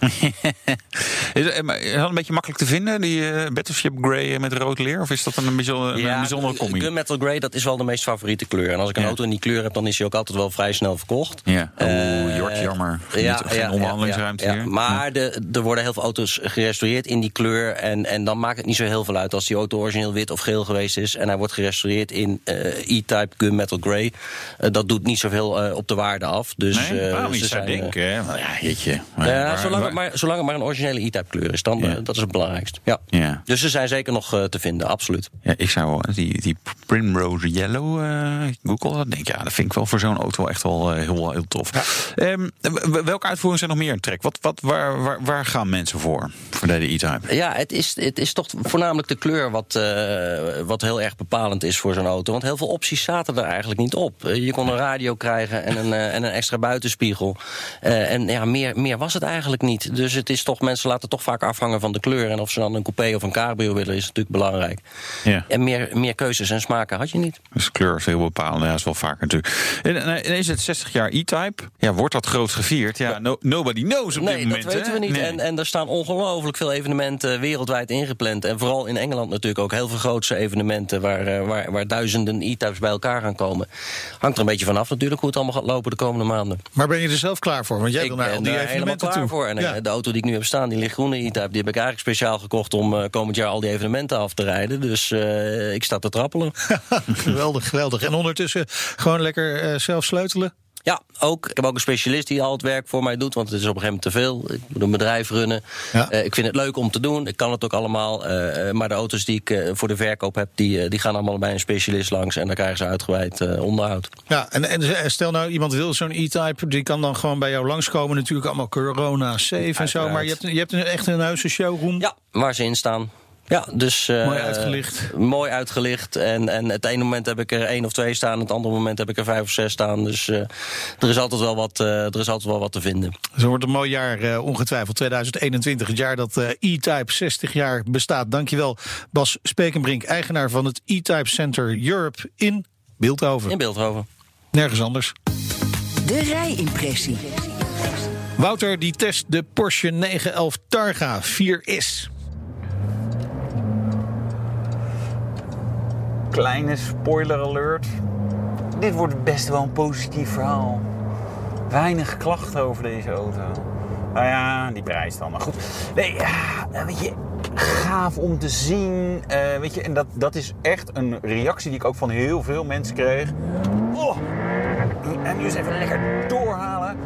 is het een beetje makkelijk te vinden, die uh, Battleship Grey met rood leer? Of is dat een, bijzondere, ja, een bijzondere combi? Gun Metal Grey, dat is wel de meest favoriete kleur. En als ik een Ja. auto in die kleur heb, dan is hij ook altijd wel vrij snel verkocht. Ja. Eh, Oeh, Jort, jammer. Geen onderhandelingsruimte ja, hier. ja. Maar de, er worden heel veel auto's gerestaureerd in die kleur. En, en dan maakt het niet zo heel veel uit als die auto origineel wit of geel geweest is. En hij wordt gerestaureerd in eh, E-Type Gun Metal Grey. Eh, dat doet niet zoveel eh, op de waarde af. Dus, Nee, eh, waarom zijn, eh, denken? hè? Nou ja, jeetje. Maar- ja, waar- zolang, waar- het maar, zolang het maar een originele E-Type kleur is, dan, Ja. eh, dat is het belangrijkste. Ja. Ja. Dus ze zijn zeker nog eh, te vinden, absoluut. Ja, ik zou wel die, die Primrose Yellow, eh Google dat, denk ik, ja, dat vind ik wel voor zo'n auto echt wel heel, heel tof. Ehm, welke uitvoeringen zijn nog meer in trek? Wat, wat, waar, waar, waar gaan mensen voor, voor de E-Type? Ja, het is, het is toch voornamelijk de kleur wat, wat heel erg bepalend is voor zo'n auto. Want heel veel opties zaten er eigenlijk niet op. Je kon een radio krijgen en een, en een extra buitenspiegel. Eh, en ja, meer, meer was het eigenlijk niet. Dus het is toch, mensen laten toch vaak afhangen van de kleur. En of ze dan een coupé of een cabrio willen, is natuurlijk belangrijk. Ja. En meer, meer keuzes en smaken had je niet. Dus kleur is heel bepalend. Ja, dat is wel vaker natuurlijk. En, is het 60 jaar E-Type? Ja, wordt dat groot gevierd? Ja, no- nobody knows op nee, dit moment. dat weten hè? we niet. Nee. En, en er staan ongelooflijk veel evenementen wereldwijd ingepland. En vooral in Engeland natuurlijk ook heel veel grootse evenementen... waar, eh, waar, waar duizenden E-types bij elkaar gaan komen. Hangt er een beetje vanaf natuurlijk hoe het allemaal gaat lopen de komende maanden. Maar ben je er zelf klaar voor? Want jij ik wil naar al die er helemaal evenementen klaar toe. voor. En Ja. de auto die ik nu heb staan, die lichtgroene E-type... die heb ik eigenlijk speciaal gekocht om eh, komend jaar al die evenementen af te rijden. Dus eh, ik sta te trappelen. geweldig, geweldig. En ondertussen gewoon lekker eh, zelf sleutelen? Ja, ook. Ik heb ook een specialist die al het werk voor mij doet, want het is op een gegeven moment te veel. Ik moet een bedrijf runnen. Ja. Eh, ik vind het leuk om te doen. Ik kan het ook allemaal. eh, eh, maar de auto's die ik voor de verkoop heb, die, die gaan allemaal bij een specialist langs. En dan krijgen ze uitgebreid onderhoud. Ja, en, en stel nou, iemand wil zo'n E-Type, die kan dan gewoon bij jou langskomen. Natuurlijk allemaal corona, safe en zo. Maar je hebt, je hebt een, echt een huis, een showroom. Ja, waar ze in staan. Ja, dus... eh, Mooi uitgelicht. Mooi uitgelicht. En, en het ene moment heb ik er één of twee staan. Het andere moment heb ik er vijf of zes staan. Dus eh, er, is altijd wel wat, eh, er is altijd wel wat te vinden. Zo wordt een mooi jaar, eh, ongetwijfeld 2021. Het jaar dat eh, E-Type 60 jaar bestaat. Dankjewel Bas Spekenbrink, eigenaar van het E-Type Center Europe in Beeldhoven. In Beeldhoven. Nergens anders. De rijimpressie. Wouter die test de Porsche 911 Targa 4S. Kleine spoiler alert. Dit wordt best wel een positief verhaal. Weinig klachten over deze auto. Nou ja, die prijs dan. Maar goed. Nee, ja, weet je, gaaf om te zien. Eh, weet je, en dat, dat is echt een reactie die ik ook van heel veel mensen kreeg. Oh, en nu eens even lekker doorhalen.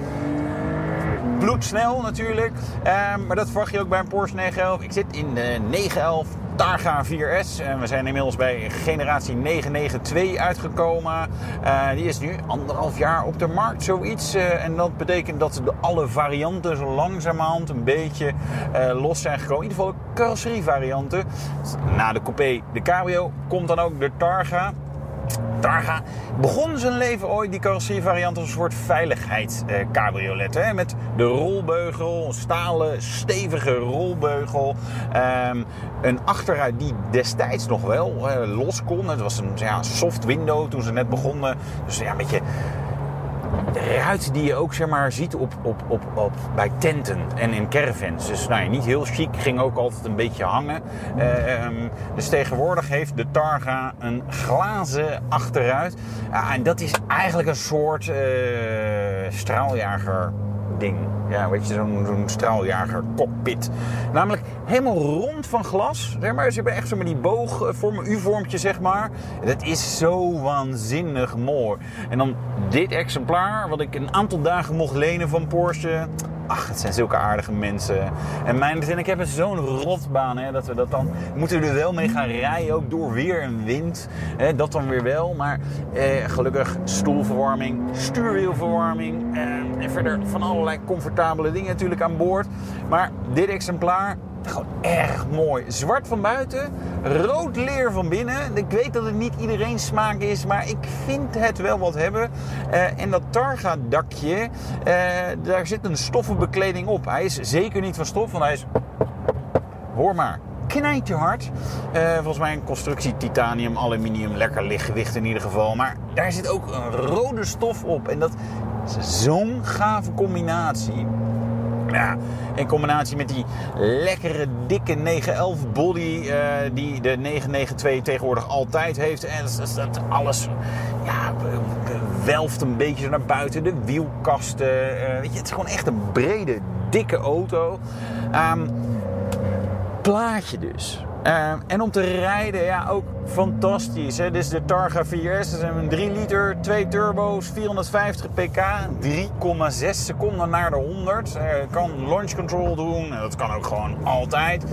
Bloedsnel natuurlijk. Ehm, maar dat verwacht je ook bij een Porsche 911. Ik zit in de 911 Targa 4S. En we zijn inmiddels bij generatie 992 uitgekomen. Eh, die is nu anderhalf jaar op de markt, zoiets. Eh, en dat betekent dat de alle varianten zo langzamerhand een beetje eh, los zijn gekomen. In ieder geval de carrosserievarianten. Na de coupé, de cabrio, komt dan ook de Targa. Targa begon zijn leven ooit, die carrosserievariant, als een soort veiligheidscabriolet. hè met de rolbeugel, een stalen, stevige rolbeugel. Ehm, een achteruit die destijds nog wel eh, los kon. Het was een ja, soft window toen ze net begonnen. Dus ja, een beetje ruit die je ook zeg maar, ziet op, op, op, op, bij tenten en in caravans. Dus nou, niet heel chic, ging ook altijd een beetje hangen. Eh, ehm, dus tegenwoordig heeft de Targa een glazen achteruit. En dat is eigenlijk een soort eh, straaljager ding. Ja, weet je, zo'n straaljager cockpit. Namelijk helemaal rond van glas. Zeg maar. Ze hebben echt zo met die boogvorm, U-vormtje, zeg maar. Dat is zo waanzinnig mooi. En dan dit exemplaar, wat ik een aantal dagen mocht lenen van Porsche. Ach, het zijn zulke aardige mensen. En mijn en ik heb zo'n rotbaan, hè, dat we dat dan... Moeten we er wel mee gaan rijden, ook door weer en wind. Hè, dat dan weer wel. Maar eh, gelukkig stoelverwarming, stuurwielverwarming. Eh, en verder van allerlei comfortabele dingen natuurlijk aan boord. Maar dit exemplaar, gewoon erg mooi. Zwart van buiten, rood leer van binnen. Ik weet dat het niet iedereen smaak is, maar ik vind het wel wat hebben. Eh, en dat Targa-dakje, eh, daar zit een stoffenbekleding op. Hij is zeker niet van stof, want hij is... Hoor maar. Knijtje hard. Eh, volgens mij een constructie titanium, aluminium, lekker lichtgewicht in ieder geval. Maar daar zit ook een rode stof op. En dat is zo'n gave combinatie. In combinatie met die lekkere, dikke 911 body uh, die de 992 tegenwoordig altijd heeft. En dat, alles ja, welft een beetje naar buiten. De wielkasten. Uh, weet je, het is gewoon echt een brede, dikke auto. Um, plaatje dus. Uh, en om te rijden, ja, ook fantastisch. Dit is de Targa 4S. Dat is een 3 liter, 2 turbo's, 450 pk, 3,6 seconden naar de 100. Uh, kan launch control doen, dat kan ook gewoon altijd.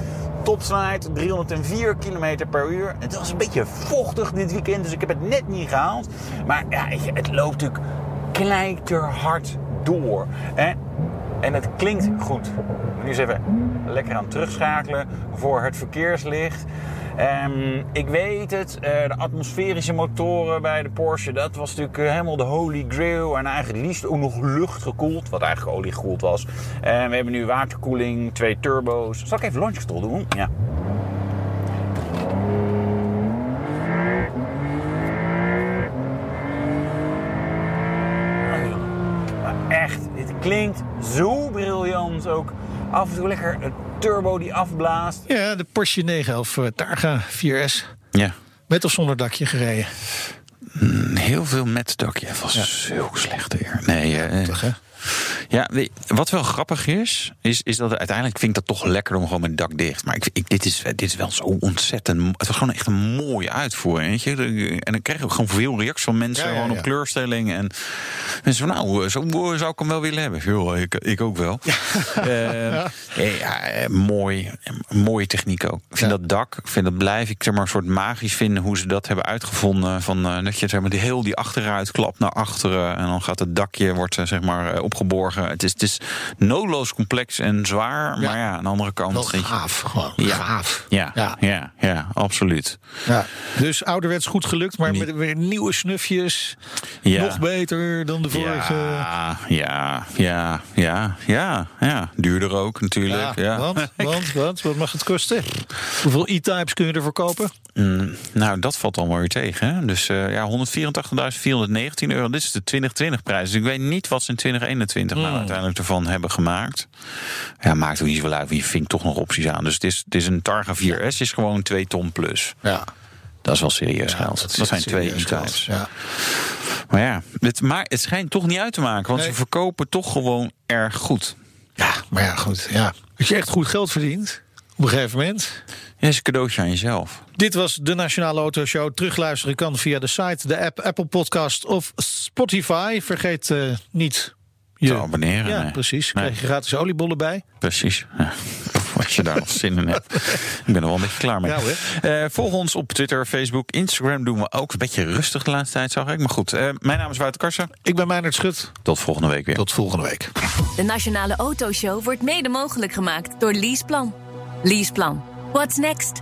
Topsnelheid 304 km per uur. Het was een beetje vochtig dit weekend, dus ik heb het net niet gehaald. Maar ja, het loopt natuurlijk knijterhard door. En het klinkt goed. Nu eens even lekker aan terugschakelen voor het verkeerslicht. Um, ik weet het, uh, de atmosferische motoren bij de Porsche, dat was natuurlijk uh, helemaal de holy grail. En eigenlijk liefst ook nog luchtgekoeld, wat eigenlijk olie gekoeld was. Uh, we hebben nu waterkoeling, twee turbo's. Zal ik even launch control doen? Ja. echt, dit klinkt zo briljant ook. Af en toe lekker een turbo die afblaast. Ja, de Porsche 911 Targa 4S. Ja. Met of zonder dakje gereden? Mm, heel veel met dakje. Het was ja. zo slecht weer. Nee, uh, Toch, hè? Ja, wat wel grappig is, is, is dat uiteindelijk vind ik dat toch lekker om gewoon mijn dak dicht. Maar ik, ik, dit, is, dit is wel zo ontzettend. Het was gewoon echt een mooie uitvoering. Weet je? En dan kreeg ik ook gewoon veel reacties van mensen Ja, ja, gewoon op kleurstelling. En mensen van nou, zo zou ik hem wel willen hebben. Joh, ik, ik ook wel. Eh, ja, eh, mooi. Mooie techniek ook. Ik vind dat dak, ik vind dat blijf ik zeg maar een soort magisch vinden hoe ze dat hebben uitgevonden. Van, eh, dat je zeg maar, die heel die achteruit klapt naar achteren. En dan gaat het dakje wordt, eh, zeg maar, eh, Het is, het is noodloos complex en zwaar. Maar ja, aan de andere kant. Wel gaaf, gewoon Ja. gaaf. Ja, ja. Ja. Ja, absoluut. Ja. Dus ouderwets goed gelukt, maar met weer nieuwe snufjes. Nog beter dan de vorige. Ja, ja, ja, ja, ja, ja. Duurder ook natuurlijk. Ja, Want, want, want, wat mag het kosten? Hoeveel e-types kun je ervoor kopen? Mm, nou, dat valt allemaal weer tegen. Hè? Dus eh ja, 184.419 euro. Dit is de 2020 prijs. Dus ik weet niet wat ze in 2021 nou uiteindelijk ervan hebben gemaakt. Ja, maakt ook niet zoveel uit. Wie vindt toch nog opties aan. Dus het is, het is een Targa 4S. Is gewoon 2 ton plus. Ja, Dat is wel serieus geld. Dat, zijn twee e-types. Ja. Maar ja, het, maar het schijnt toch niet uit te maken. Want Nee. ze verkopen toch gewoon erg goed. ja, maar ja, goed. Ja. Als je echt goed geld verdient, op een gegeven moment. Ja, is een cadeautje aan jezelf. Dit was de Nationale Autoshow. Terugluisteren kan via de site, de app, Apple Podcast of Spotify. Vergeet eh, niet je... Te abonneren. Ja, nee. precies. Nee. Krijg je gratis oliebollen bij. Precies. Ja. Als je daar nog zin in hebt. Ik ben er wel een beetje klaar mee. Ja. Eh, volg ons op Twitter, Facebook, Instagram doen we ook. Een beetje rustig de laatste tijd, zag ik. Maar goed, eh, mijn naam is Wouter Karsen. Ik ben Meijnerd Schut. Tot volgende week weer. Tot volgende week. De Nationale Autoshow wordt mede mogelijk gemaakt door Leaseplan. Leaseplan. What's next?